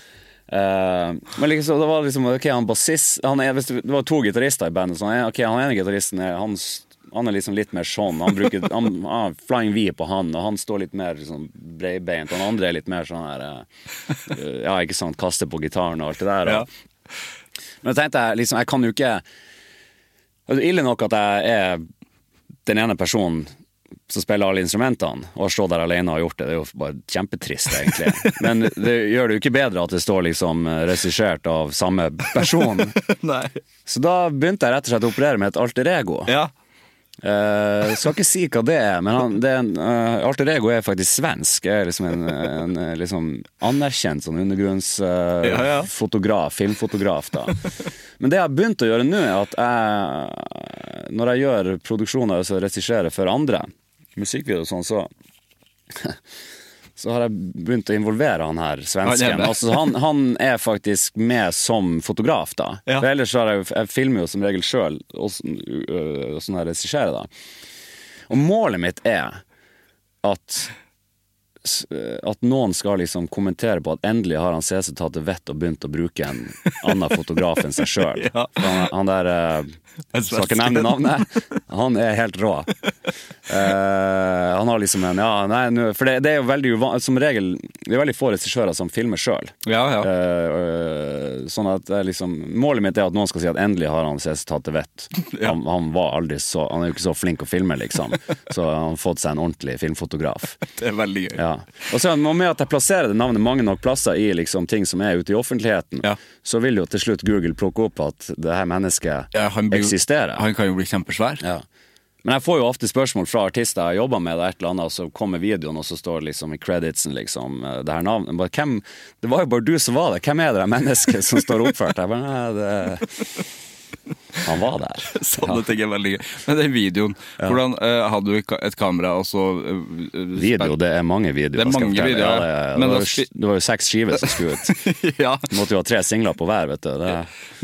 Uh, men liksom, det var liksom Ok, han bassist han er, hvis Det var to gitarister i bandet. Så han, er, ok, han ene gitaristen er, han, s- han er liksom litt mer sånn. Han bruker han, ah, Flying V på han, og han står litt mer sånn breibeint. Han andre er litt mer sånn her uh, Ja, ikke sant, kaster på gitaren og alt det der. Og, men jeg tenkte jeg liksom, jeg kan jo ikke er ille nok at jeg er den ene personen som spiller alle instrumentene, og har stått der alene og gjort det. Det er jo bare kjempetrist, egentlig. Men det gjør det jo ikke bedre at det står liksom regissert av samme person. Nei. Så da begynte jeg rett og slett å operere med et alter ego. Ja. Eh, skal ikke si hva det er, men han, det er en, uh, alter ego er faktisk svensk. Er liksom en, en en liksom anerkjent sånn undergrunnsfotograf, Ja, ja. fotograf, filmfotograf. da. Men det jeg har begynt å gjøre nå, er at jeg, når jeg gjør produksjoner, altså regisserer for andre, musikkvideoer og sånn, så så har jeg begynt å involvere han her er svensken. Altså, han, han er faktisk med som fotograf, da. Ja. For ellers har jeg, jeg filmer jo som regel sjøl, og jeg øh, sånn her regisserer, da. Og målet mitt er at øh, at noen skal liksom kommentere på at endelig har han CC tatt det vett og begynt å bruke en annen fotograf enn seg sjøl. Ja. Han, han der øh, Skal ikke nevne navnet. Han er helt rå. Eh, han har liksom en Ja, nei, for det, det er jo veldig uvanlig Som regel Det er veldig få regissører som filmer sjøl. Ja, ja. sånn at det er liksom Målet mitt er at noen skal si at endelig har han CC tatt det vett. Han, han var aldri så Han er jo ikke så flink å filme, liksom. Så han har fått seg en ordentlig filmfotograf. Det er veldig gøy. Ja. Og så med at jeg plasserer det navnet mange nok plasser i liksom ting som er ute i offentligheten, Ja. så vil jo til slutt Google plukke opp at det her mennesket Ja, han blir eksisterer. Han kan jo bli kjempesvær. Ja. Men jeg får jo ofte spørsmål fra artister jeg jobber med, et eller annet, og så kommer videoen, og så står det liksom i creditsen liksom, eh, det her navnet. Bare, hvem, det var jo bare du som var det! Hvem er det mennesket som står oppført? Jeg bare, nei, det... Han var der. Sånne ting er veldig gøy. Men den videoen, hvordan uh, hadde du et kamera og så eh, Video, det er mange videoer. Det er mange videoer, Ja, det, det, var det var jo seks skiver som skulle ut. ja. Du måtte jo ha tre singler på hver, vet du. Det,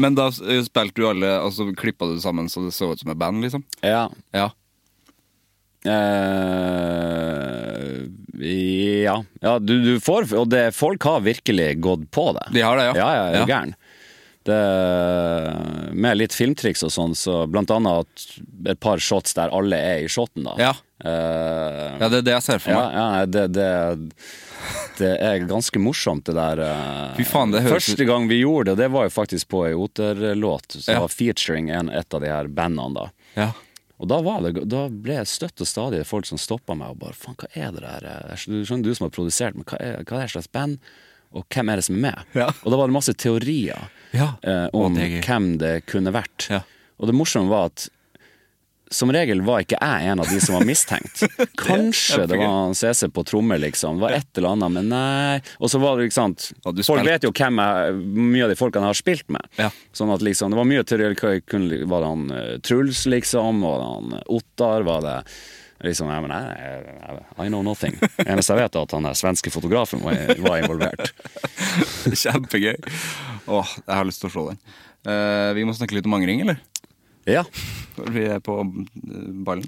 Men da spilte du alle Altså klippa du sammen så det så ut som et band, liksom? ja. Ja. Uh, ja. ja du, du får Og det, folk har virkelig gått på det. De har det, ja. Ja, ja, Ja. Det, med litt filmtriks og sånn, så blant annet et par shots der alle er i shoten, da. Ja. uh, ja, det er det jeg ser for meg. ja det, det, det er ganske morsomt, det der. Fy faen, det Første gang vi gjorde det, det var jo faktisk på ei Oter-låt, som Ja. var featuring en, et av de her bandene, da. Ja. Og da, var det, da ble jeg støtt og stadig folk som stoppa meg og bare Faen, hva er det der? Du skjønner, du som har produsert, men hva er, hva er det slags band? Og hvem er det som er med? Ja. Og da var det masse teorier Ja. eh, om det hvem det kunne vært. Ja. Og det morsomme var at som regel var ikke jeg en av de som var mistenkt. Kanskje det var CC på trommer, liksom. Det var et eller annet, men nei. Og så var det, ikke sant Folk vet jo hvem jeg, mye av de folkene jeg har spilt med. Ja. Sånn at liksom, det var mye teori. Var det han eh, Truls, liksom? Var det han eh, Ottar? Var det liksom jeg, men, jeg, I know nothing. Eneste jeg vet, er at han der svenske fotografen var, var involvert. Kjempegøy. Åh, jeg har lyst til å se den. Eh, vi må snakke litt om angring, eller? Ja. For vi er på eh, ballen.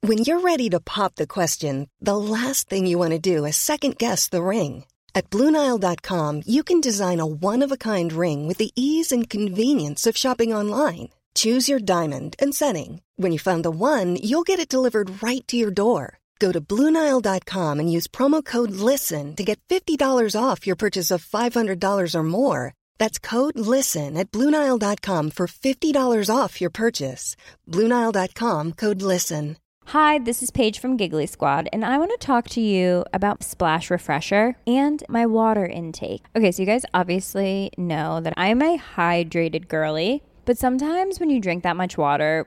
When you're ready to pop the question, the last thing you want to do is second guess the ring. At Bluenile.com, you can design a one of a kind ring with the ease and convenience of shopping online. Choose your diamond and setting. When you find the one, you'll get it delivered right to your door. Go to Bluenile.com and use promo code LISTEN to get $50 off your purchase of $500 or more. That's code LISTEN at Bluenile.com for $50 off your purchase. Bluenile.com code LISTEN. Hi, this is Paige from Giggly Squad, and I want to talk to you about Splash Refresher and my water intake. Okay, so you guys obviously know that I'm a hydrated girly, but sometimes when you drink that much water,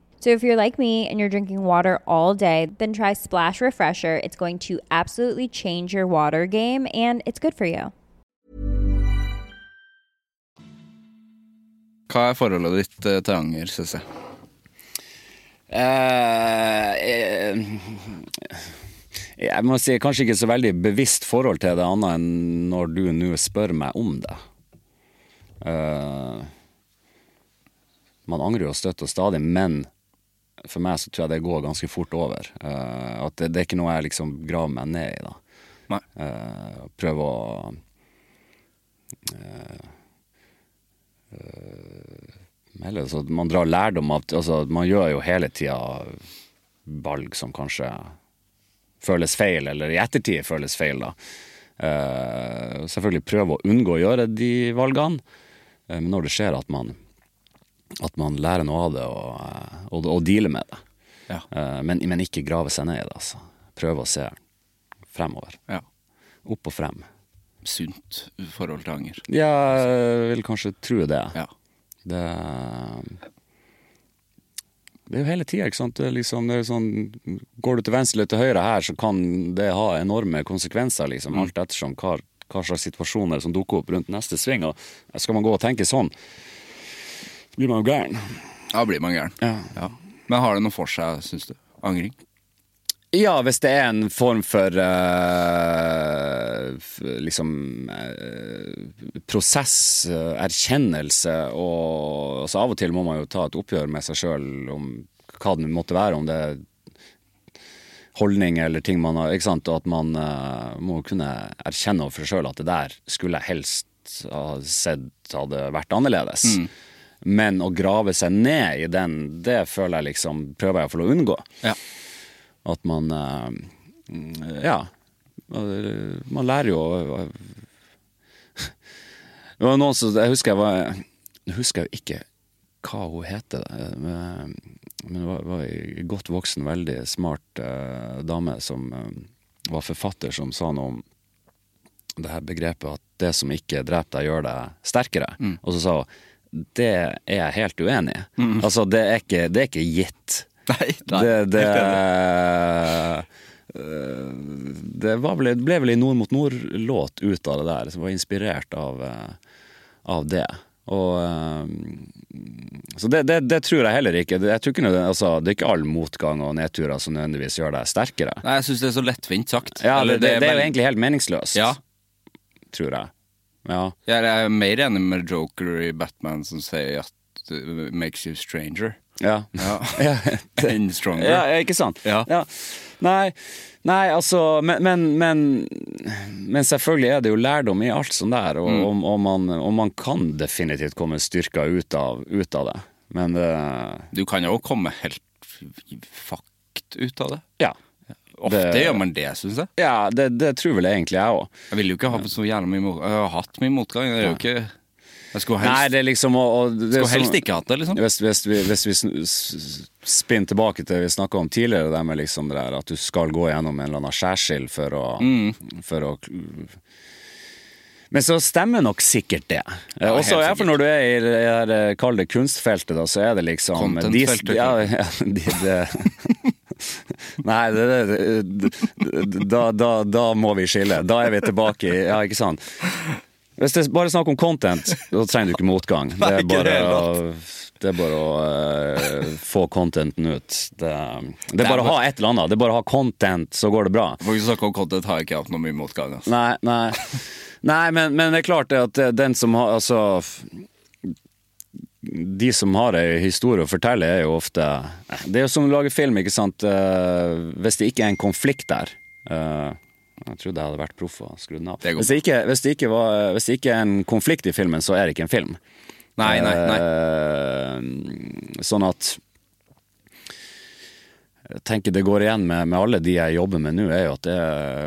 So if you're like me and you're drinking water all day, then try Splash Refresher. It's going to absolutely change your water game and it's good for you. Hva er forholdet ditt eh, til anger, syns jeg? Uh, eh, jeg må si kanskje ikke så veldig bevisst forhold til det, annet enn når du nå spør meg om det. Uh, man angrer jo støtt og stadig, men for meg så tror jeg det går ganske fort over. Uh, at det, det er ikke noe jeg liksom graver meg ned i, da. Nei. Uh, prøve å eh, eh, eller, så Man drar lærdom av altså, Man gjør jo hele tida valg som kanskje føles feil, eller i ettertid føles feil, da. Eh, selvfølgelig prøve å unngå å gjøre de valgene, eh, men når det skjer at man at man lærer noe av det og, eh, og, og dealer med det. Ja. Eh, men, men ikke grave seg ned i det. Altså. Prøve å se fremover. Ja. Opp og frem. Sunt forhold til anger. Ja, jeg vil kanskje tro det. Ja. Det, det er jo hele tida, ikke sant. Det er liksom, det er sånn, går du til venstre eller til høyre her, så kan det ha enorme konsekvenser, liksom. Alt ettersom hva, hva slags situasjoner som dukker opp rundt neste sving. Og skal man gå og tenke sånn, så blir man jo gæren. Ja, blir man gæren. Ja. Ja. Men har det noe for seg, syns du? Angring? Ja, hvis det er en form for uh, liksom uh, prosess, uh, erkjennelse, og altså av og til må man jo ta et oppgjør med seg sjøl om hva det måtte være, om det er holdning eller ting man har ikke sant? Og at man eh, må kunne erkjenne overfor seg sjøl at det der skulle jeg helst ha sett hadde vært annerledes. Men å grave seg ned i den, det føler jeg liksom prøver jeg for å unngå. Ja. At man eh, mm, Ja. Man lærer jo Det var noen som Jeg husker jeg var Nå husker jo ikke hva hun heter, eh, men hun var, var ei godt voksen, veldig smart eh, dame som var forfatter, som sa noe om det her begrepet at det som ikke dreper deg, gjør deg sterkere. Og så sa hun det er jeg helt uenig i. Altså, det er ikke, det er ikke gitt. Nei, Det, det, eh, det var vel, ble vel en Nord mot Nord-låt ut av det der, som var inspirert av, eh, av det. Og, eh, så det, det, det tror jeg heller ikke. Jeg tror ikke altså, det er ikke all motgang og nedturer som nødvendigvis gjør deg sterkere. Nei, jeg syns det er så lettvint sagt. Ja, det, det, det er jo egentlig helt meningsløst, Ja. tror jeg. Ja. Jeg er mer enig med Joker i Batman som sier at it makes you stranger. Ja. Ja. Ja, Enn stronger. Ja, ja, ikke sant? Ja. Nei, nei, altså men, men, men, men selvfølgelig er det jo lærdom i alt sånt der, og, Mm. og, og, man, og man kan definitivt komme styrka ut av, ut av det. Men det Du kan jo komme helt fucked ut av det. Ja. Ofte Det- gjør man det, syns jeg. Ja, det, det tror vel egentlig jeg òg. Jeg vil jo ikke ha så jævla mye motgang. Jeg har hatt mye motgang. Det er jo ikke Jeg skulle Nei, helst, det er liksom og, og det er skulle helst som, ikke hatt det, liksom. Hvis, hvis, vi, hvis vi spinner tilbake til det vi snakka om tidligere, det med liksom det der at du skal gå gjennom en eller annen skjærsild for å, Mm. for å Men så stemmer nok sikkert det. Ja, Også helt iallfall når du er i det eh, kall det kunstfeltet, da, så er det liksom Contentfeltet, de- Ja, ja, de, det, Nei, det, det, det, da, da, da må vi skille. Da er vi tilbake i Ja, ikke sant. Hvis det er bare snakk om content, da trenger du ikke motgang. Det er bare å, det er bare å uh, få contenten ut. Det, det er bare å ha et eller annet. Det er bare å ha content, så går det bra. For ikke snakke om content har jeg ikke hatt noe mye motgang. Altså. Nei, nei. nei men, men det er klart at den som har Altså De som har ei historie å fortelle, er jo ofte Det er jo som å lage film, ikke sant. Eh, hvis det ikke er en konflikt der eh, Jeg trodde jeg hadde vært proff og skrudd den av. Hvis det, ikke, hvis, det ikke var, hvis det ikke er en konflikt i filmen, så er det ikke en film. Nei, nei, nei. Eh, sånn at jeg tenker det går igjen med, med alle de jeg jobber med nå, er jo at det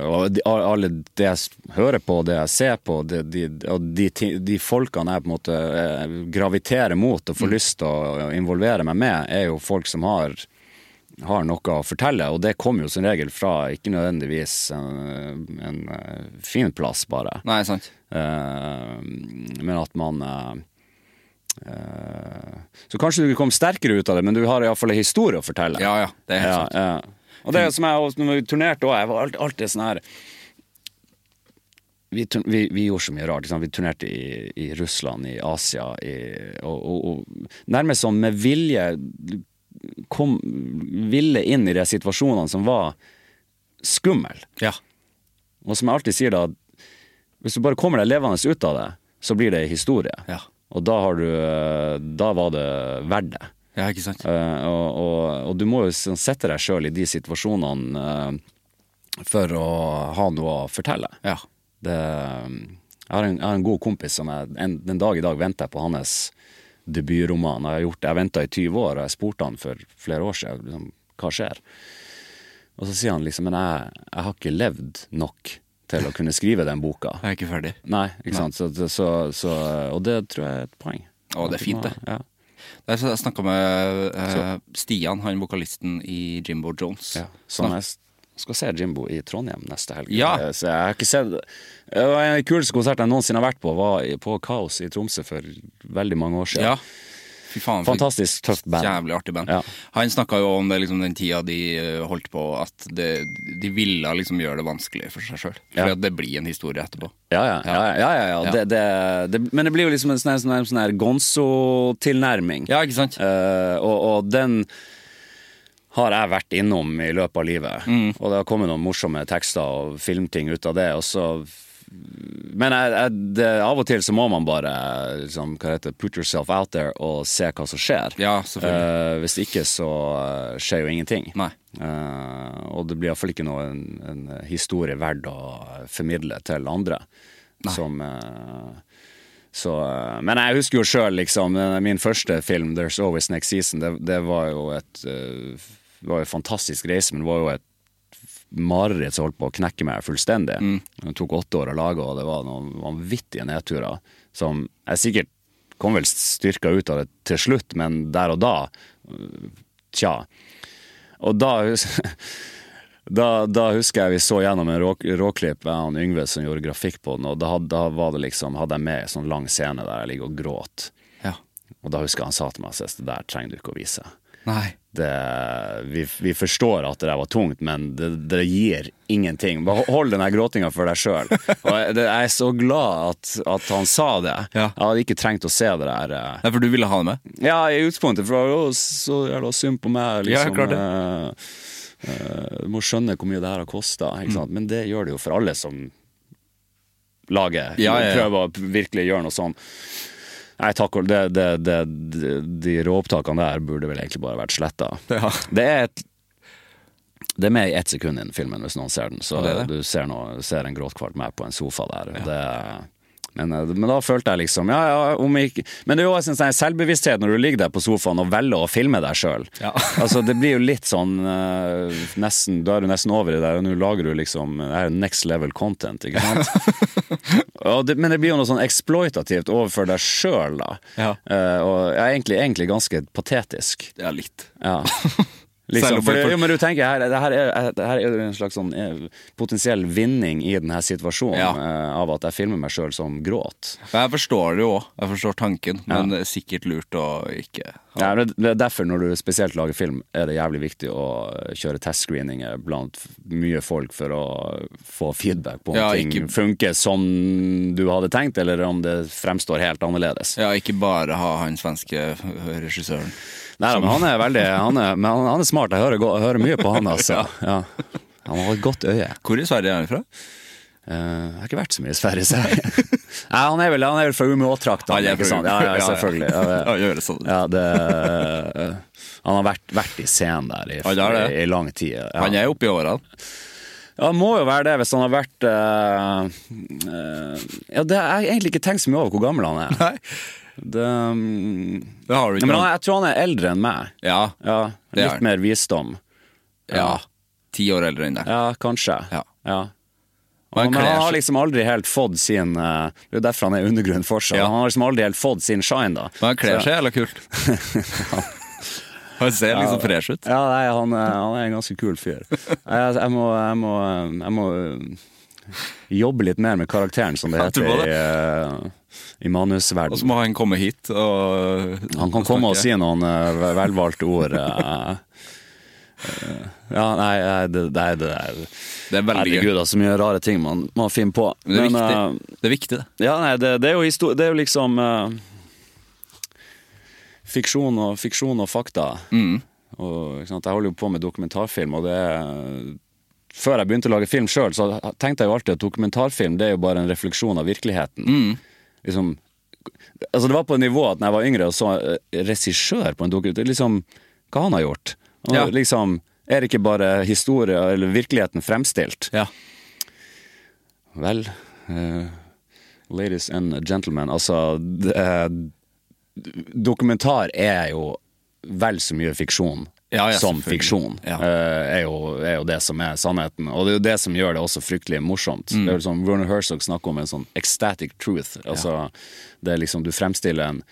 Og alle det jeg hører på, det jeg ser på, det, de, og de, de folkene jeg på en måte eh, graviterer mot og får lyst til å involvere meg med, er jo folk som har har noe å fortelle, og det kommer jo som regel fra ikke nødvendigvis en, en eh, fin plass, bare. Nei, sant. Eh, men at man Så kanskje du kom sterkere ut av det, men du har iallfall en historie å fortelle. Ja, ja. Det er helt Ja, ja. Og det som jeg når vi turnerte òg, jeg var alltid, alltid sånn her vi, vi, vi gjorde så mye rart. Liksom. Vi turnerte i, i Russland, i Asia, i, og, og, og nærmest sånn med vilje kom, ville inn i de situasjonene som var skummel. Ja. Og som jeg alltid sier da, hvis du bare kommer deg levende ut av det, så blir det historie. Ja. Og da har du eh, Da var det verdt det. ja, ikke sant. Uh, og, og, og du må jo sånn sette deg sjøl i de situasjonene uh, for å ha noe å fortelle. Ja. Det, jeg, har en, jeg har en god kompis som jeg en, den dag i dag venter på hans debutroman. Jeg har gjort det, jeg venta i 20 år, og jeg spurte han for flere år siden liksom, hva skjer. Og så sier han liksom men jeg, jeg har ikke levd nok til å kunne skrive den boka. Jeg er ikke ferdig. Nei, ikke sant. Så, så, så, og det tror jeg er et poeng. Å, det er fint, det. Ja. Der Jeg snakka med uh, Stian, han vokalisten i Jimbo Jones. Ja, sånn jeg skal se Jimbo i Trondheim neste helg. Ja. Eh, Så jeg har ikke sett Det var En av de kuleste konsertene jeg noensinne har vært på, var på Kaos i Tromsø for veldig mange år siden. Ja. Fy faen, Fantastisk tøft band. Jævlig artig band. Ja. Han snakka jo om det liksom den tida de eh, holdt på, at det, de ville liksom gjøre det vanskelig for seg sjøl. For Ja. det blir en historie etterpå. Ja, ja. ja, ja, ja, ja. Ja. Det, det, men det blir jo liksom en sånn her- sånn sånn gonzo-tilnærming. Ja, ikke sant? Uh, og, og den har jeg vært innom i løpet av livet. Mm. Og det har kommet noen morsomme tekster og filmting ut av det. Og så men jeg, jeg, det, av og til så må man bare liksom, hva heter, put yourself out there og se hva som skjer. Ja. Eh, hvis ikke så eh, skjer jo ingenting. Nei. Eh, og det blir iallfall ikke noe en, en historie verdt å formidle til andre. Som uh, så, Men jeg husker jo sjøl, liksom, min første film, 'There's Always Next Season', det, det var jo et var jo en fantastisk reise, men det var jo et mareritt som holdt på å knekke meg fullstendig. Det tok åtte år å lage, og det var noen vanvittige nedturer som jeg sikkert kom vel styrka ut av det til slutt, men der og da Tja. Og da, da, da husker jeg vi så gjennom en rå, råklipp Med han Yngve som gjorde grafikk på den, og da, da var det liksom, hadde jeg med en sånn lang scene der jeg ligger og gråt. Ja. Og da husker jeg han sa til meg at det der trenger du ikke å vise Nei. det, vi, vi forstår at det der var tungt, men det, det gir ingenting. Bare hold den gråtinga for deg sjøl. Jeg, jeg er så glad at, at han sa det. Ja. Jeg hadde ikke trengt å se det der. eh. Nei, for du ville ha det med? Ja, i utgangspunktet, for det var så jævla synd på meg. Ja, Liksom, klart det. Uh, Du må skjønne hvor mye det her har kosta. Men det gjør det jo for alle som lager. Ja, ja, ja. Prøver å virkelig gjøre noe sånn. Nei, takk og det, det, det, det, De råopptakene der burde vel egentlig bare vært sletta. Ja. Det er et det er med i ett sekund i den filmen, hvis noen ser den. Så det det. du ser, noe, ser en gråtkvart meg på en sofa der. Det, men, eh, men da følte jeg liksom Ja, ja, om ikke Men det er jo også en sånn selvbevissthet når du ligger der på sofaen og velger å filme deg sjøl. Ja. altså, det blir jo litt sånn eh, nesten, Da er du nesten over i det, og nå lager du liksom Det er next level content, ikke sant? det, men det blir jo noe sånn exploitativt overfor deg sjøl, da. Ja. Uh, og ja, egentlig, egentlig ganske patetisk. Ja, litt. Ja. Liksom, Selv om for, jeg- jo, men du tenker, her, det, her er, det her er jo en slags sånn eh, potensiell vinning i denne situasjonen Ja. uh, av at jeg filmer meg sjøl som gråt. Jeg forstår det jo òg, jeg forstår tanken, men det er sikkert lurt å ikke Ja, det det er derfor når du spesielt lager film, er det jævlig viktig å kjøre testscreeninger blant mye folk for å få feedback på om Ja, ting ikke- funker som du hadde tenkt, eller om det fremstår helt annerledes. Ja, ikke bare ha han svenske regissøren. Nei, men han er veldig han er, han, han er smart. Jeg hører, jeg hører mye på han, altså. Ja. Han har et godt øye. Hvor i Sverige er han fra? Uh, jeg har ikke vært så mye i Sverige, så jeg Nei, han er vel, han er vel fra Umeå-traktene, er ikke sant? Ja, ja, Ja, ja. selvfølgelig. Ja, det- Ja, det sånn. Ja, det, eh, han har vært, vært i scenen der i, i, i lang tid. Ja. Han er oppe i årene. Ja, han må jo være det hvis han har vært uh, uh, Ja, det har egentlig ikke tenkt så mye over hvor gammel han er. Nei, Det, mm, det har du ikke. men han, jeg tror han er eldre enn meg. Ja, Ja, Det er Litt han. mer visdom. ja. Ti år eldre enn deg. Ja, kanskje. Ja. Ja. Og Men han har liksom aldri helt fått sin eh, Det er derfor han er undergrunn fortsatt. Ja. Han har liksom aldri helt fått sin shine, da. Men han kler seg jævla kult. Han ser liksom fresh ut. Ja, nei, han, er- han er en ganske kul fyr. Jeg, jeg må, jeg må, jeg må jobbe litt mer med karakteren, som det heter ja, det. i, i Og så må han komme hit og Han kan komme og si noen uh, velvalgte ord. ja, nei, det, det, det Det er veldig. Herregud, altså, så mye rare ting man, man finner på. Men det er Men, viktig. uh, Det er viktig, det. Ja, nei, det, er jo det er jo liksom uh, fiksjon, og, fiksjon og fakta. Mm. Og? Jeg holder jo på med dokumentarfilm, og det er Før jeg begynte å lage film sjøl, så tenkte jeg jo alltid at dokumentarfilm det er jo bare en refleksjon av virkeligheten. Mm. Liksom, altså det var på et nivå at når jeg var yngre og så eh, regissør på en dokumentar liksom, Hva han har gjort? Og, Ja. liksom, er det ikke bare historie eller virkeligheten fremstilt? Ja. Vel uh, Ladies and gentlemen, altså er- Dokumentar er jo vel så mye fiksjon Ja, ja, som fiksjon. Ja. eh, er, jo, er jo det som er sannheten. Og det er jo det som gjør det også fryktelig morsomt. Mm. Det er jo sånn, Werner Herzog snakker om en sånn ecstatic truth. Altså, det er liksom Du fremstiller en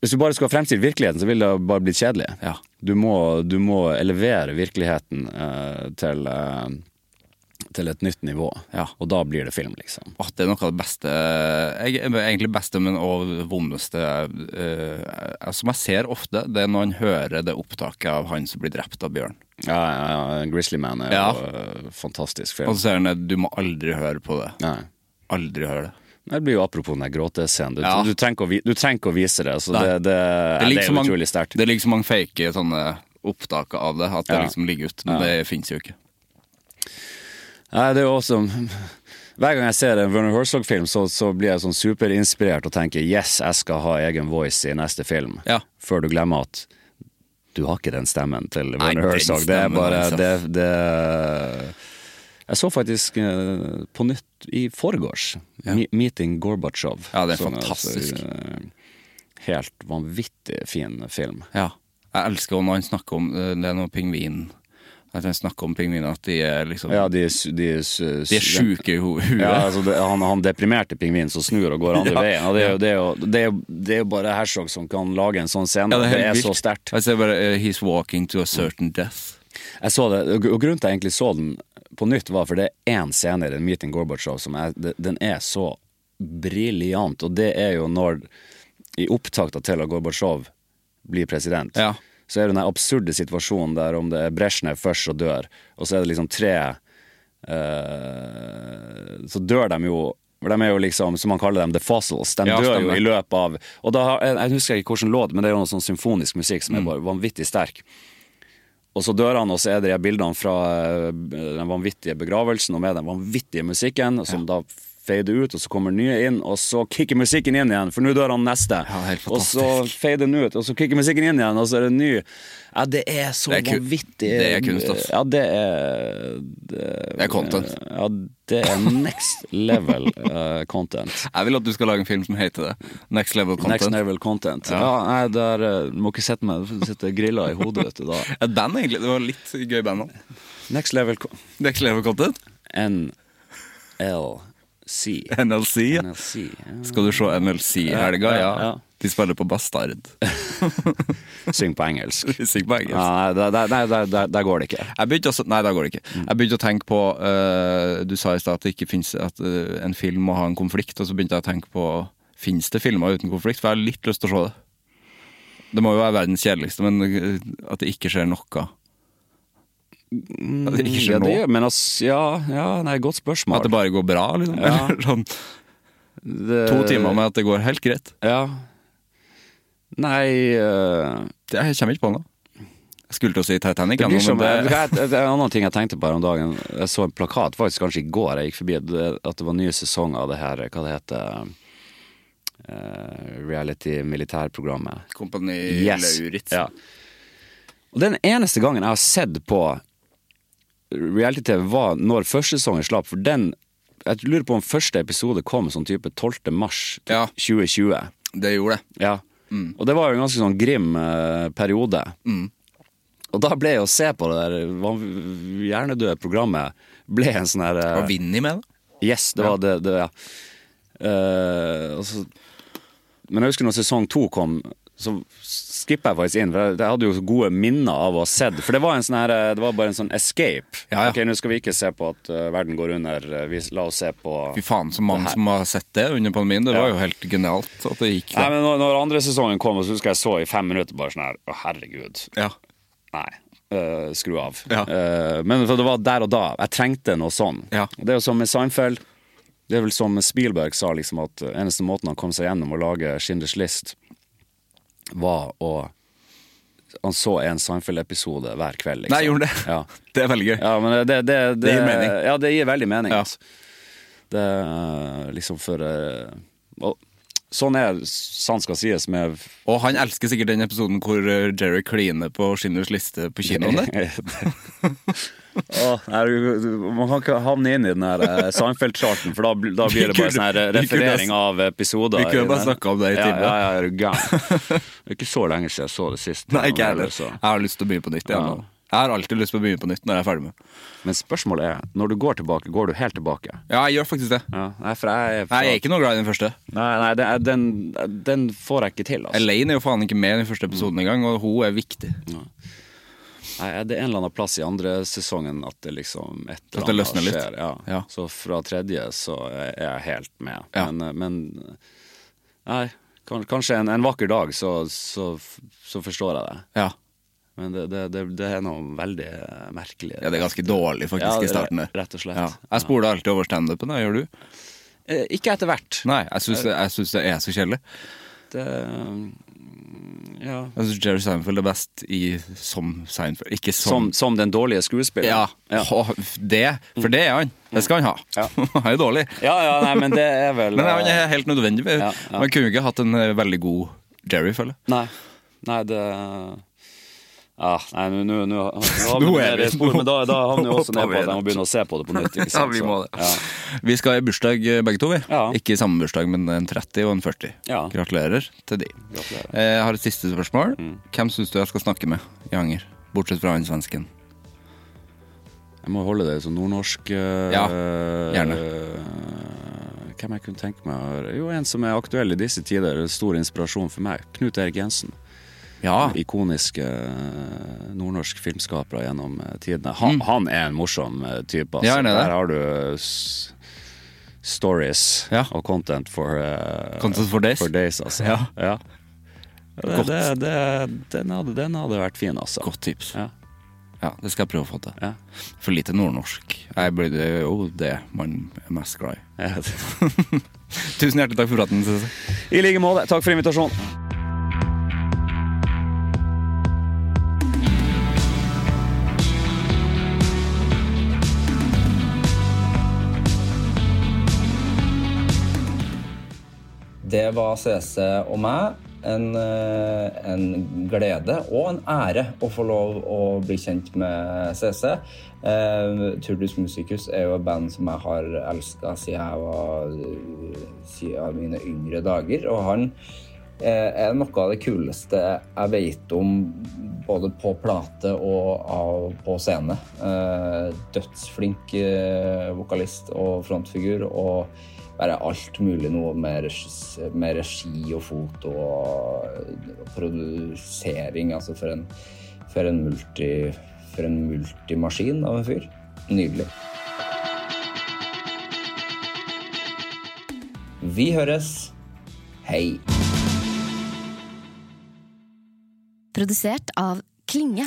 Hvis du bare skal fremstille virkeligheten, så vil det bare bli kjedelig. Ja. Du, må, du må elevere virkeligheten eh, til eh, til et nytt nivå. Ja. Og da blir det film, liksom. Åh, det er noe av det beste jeg, Egentlig beste, men òg vondeste uh, Som jeg ser ofte, det er når han hører det opptaket av han som blir drept av bjørn. Ja, ja, ja Grizzly Man er Ja. jo uh, fantastisk film. Og så ser han at du må aldri høre på det. Nei. Aldri høre det. Det blir jo apropos den gråtescenen. Du, Ja. du, trenger vi- du trenger ikke å vise det. Så Nei. det, det, det, ligger er utrolig sterkt. Det ligger så mange fake sånne opptak av det, at det Ja. liksom ligger ut. Men Ja. det fins jo ikke. Nei, det er jo også Hver gang jeg ser en Werner Herzog-film, så, så blir jeg sånn superinspirert og tenker yes, jeg skal ha egen voice i neste film. Ja. Før du glemmer at du har ikke den stemmen til Werner Herzog. Det er bare altså. det, det Jeg så faktisk eh, på nytt i forgårs ja. 'Meeting Gorbatsjov'. Ja, det er Som fantastisk. altså, eh, helt vanvittig fin film. Ja. Jeg elsker når han snakker om eh, Det er noe pingvin At han snakker om pingviner, at de er liksom Ja, de, er de, er De er sjuke i huet. Ja, altså det, han, han deprimerte pingvinen som snur og går andre Ja. veien. Og det er, det, er jo, det, er jo, det er jo bare Herzog som kan lage en sånn scene. Ja, det, er helt så vilt. sterkt. Ser bare uh, 'He's walking to a certain death'. Jeg så det, og grunnen til jeg egentlig så den på nytt, var for det er én scene i den Meeting Gorbatsjov som er, den er så briljant. Og det er jo når, i opptakta til at Gorbatsjov blir president, Ja. Så er det den absurde situasjonen der om det er Brezjnev først og dør, og så er det liksom tre eh, Så dør de jo for de er jo liksom, som man kaller dem, the fossils. De Ja, dør stemmer. jo i løpet av Og da har, jeg, jeg husker ikke hvilken låt, men det er jo noe sånn symfonisk musikk som er Mm. bare vanvittig sterk. Og så dør han, og så er det de bildene fra eh, den vanvittige begravelsen og med den vanvittige musikken, som da fader ut, og så kommer nye inn, og så kicker musikken inn igjen, for nå dør han neste. Ja, helt og så fader den ut, og så kicker musikken inn igjen, og så er det ny. Ja, det er så Det er vanvittig det er kunst, ass. Ja, det er Det, Det er content. Ja, det er next level uh, content. Jeg vil at du skal lage en film som heter det. Next Level Content. Next level content. Ja, nei, der eh, må ikke sette meg sitte grilla i hodet, vet du. da Et band, egentlig. Det var litt gøy band òg. Next level Next Level Content. NLC. NLC. Ja. NLC ja. Skal du se NLC i helga? Ja. ja. De spiller på Bastard. Syng på engelsk. Syng på engelsk. Ja, nei, der, der, der, der, går det ikke. Også, nei, der går det ikke. Jeg begynte å tenke på uh, Du sa i stad at det ikke finnes at uh, en film må ha en konflikt, og så begynte jeg å tenke på Fins det filmer uten konflikt? For jeg har litt lyst til å se det. Det må jo være verdens kjedeligste, men eh, at det ikke skjer noe. Det ikke Ja, skjer det, men altså, ja, ja, nei, godt spørsmål. At det bare går bra, liksom. Ja. Eller sånn Det- to timer med at det går helt greit. Ja. Nei uh... Jeg kommer ikke på noe. Jeg skulle til å si Titanic. Det blir som, men det, det, det er en annen ting jeg tenkte på her om dagen. Jeg så en plakat faktisk kanskje i går jeg gikk forbi, at det var nye sesonger av det her, hva det heter uh, Reality-militærprogrammet. Kompani Yes. Lauritz. Ja. Og den eneste gangen jeg har sett på reality-TV, var når første sesongen slapp. For den Jeg lurer på om første episode kom sånn type 12. mars Ja. 2020. Det gjorde det. Ja. Og det var jo en ganske sånn grim eh, periode. Og da ble jo å se på det der hjernedøde programmet ble en sånn her eh, Var Vinni med, da? Yes, det var det, det ja. Eh, altså, men jeg husker når sesong to kom, så skippa jeg faktisk inn. For jeg, hadde jo gode minner av å ha sett. For det var, en sånn her, eh, det var bare en sånn escape. Ja, ja. Ok, Nå skal vi ikke se på at eh, verden går under. eh, Vi, la oss se på Fy faen, så mange som har sett det under pandemien. Det var jo helt genialt at det gikk. Nei, men når, når andre sesongen kom, så husker jeg så i fem minutter bare sånn her Å, herregud. Ja. Nei. Uh, skru av. Ja. Uh, men det var der og da. Jeg trengte noe sånn. Ja. Det er jo som med Seinfeld. Det er vel som Spielberg sa, liksom at eneste måten han kom seg gjennom å lage Schindlers List, var å Han så en Seinfeld-episode hver kveld. Liksom. Nei, gjorde det? Ja. Det er veldig gøy. ja, men det, det, det, Det gir mening. Ja, det gir veldig mening. Ja. Altså. Det er liksom for eh, og, Sånn er sant skal sies med Og han elsker sikkert den episoden hvor eh, Jerry kliner på Schindlers liste på kinoen. nei, du- man kan ikke havne inn i den der eh, Seinfeld-charten, for da, da blir det bare sånn her referering av episoder. vi kunne bare snakka om det i ja, timen. Ja, ja, er du gæren. Det er ikke så lenge siden jeg så det sist. Nei, ikke heller. Jeg har lyst til å begynne på nytt. igjen Ja. Jeg har alltid lyst til å begynne på nytt når jeg er ferdig med. Men spørsmålet er, når du går tilbake, går du helt tilbake? Ja, jeg gjør faktisk det. Ja, nei, for jeg, er- Jeg er ikke noe glad i den første. Nei, nei er, den, den får jeg ikke til, altså. Elaine er jo faen ikke med i den første episoden engang, og hun er viktig. Nei, det er en eller annen plass i andre sesongen at det liksom et eller At det annet skjer, litt. Ja. Ja. Så fra tredje så er jeg helt med. Ja. Men, men Nei, kanskje en, en vakker dag så, så, så forstår jeg det. Ja. Men det, det, det, det er noe veldig merkelig. ja, det er ganske dårlig faktisk Ja, i starten der. Rett og slett. Ja. Jeg spoler alltid over standupen, gjør du? Eh, Ikke etter hvert. Nei, jeg syns det, er så kjedelig. Det, ja. Jeg syns Jerry Seinfeld er best i som Seinfeld, ikke som, som, som den dårlige skuespilleren. Ja, ja. det, for det er han. Det skal han ha. Ja. han er jo dårlig. ja, ja, nei, men det er vel Men han er helt nødvendig. Ja, ja. Man kunne jo ikke hatt en eh, veldig god Jerry, føler jeg. Nei, nei det Ja, nei, nå nå- nå- er vi- spor, men da, da havner vi også ned på at jeg må begynne å se på det på nytt. Ja, vi må det. Ja. Vi skal i bursdag eh, begge to, vi. Ja. Ikke i samme bursdag, men en 30 og en 40. Ja. Gratulerer til de. Gratulerer. Eh, Jeg har et siste spørsmål. Mm. Hvem syns du jeg skal snakke med i Anger? Bortsett fra han svensken. Jeg må holde det som nordnorsk øh, Ja, gjerne. Øh, Hvem jeg kunne tenke meg? Jo, en som er aktuell i disse tider. Stor inspirasjon for meg. Knut Erik Jensen. Ja. Ikoniske nordnorske nordnorsk filmskapere gjennom eh, tidene. Han, han er en morsom eh, type. Altså. Mm. Ja, er det. Der har du eh, stories Ja. og content for, uh, Content for days. altså. Ja. Ja. Det, det, det, den, hadde, den hadde vært fin, altså. Godt tips. Ja. Ja, det skal jeg prøve å få til. Ja. For lite nordnorsk. Jeg blir det jo det man er mest glad i. Tusen hjertelig takk for praten. I like måte. Takk for invitasjonen. Det var CC og meg. En, eh, en glede og en ære å få lov å bli kjent med CC. Eh, Turdus Musicus er jo et band som jeg har elska siden jeg var siden mine yngre dager. Og han eh, er noe av det kuleste jeg vet om både på plate og av, på scene. Eh, dødsflink eh, vokalist og frontfigur. og bare alt mulig noe med regi, med regi og foto og produsering. Altså for en, for en, multi, for en multimaskin av en fyr. Nydelig. Vi høres. Hei. Produsert av Klinge.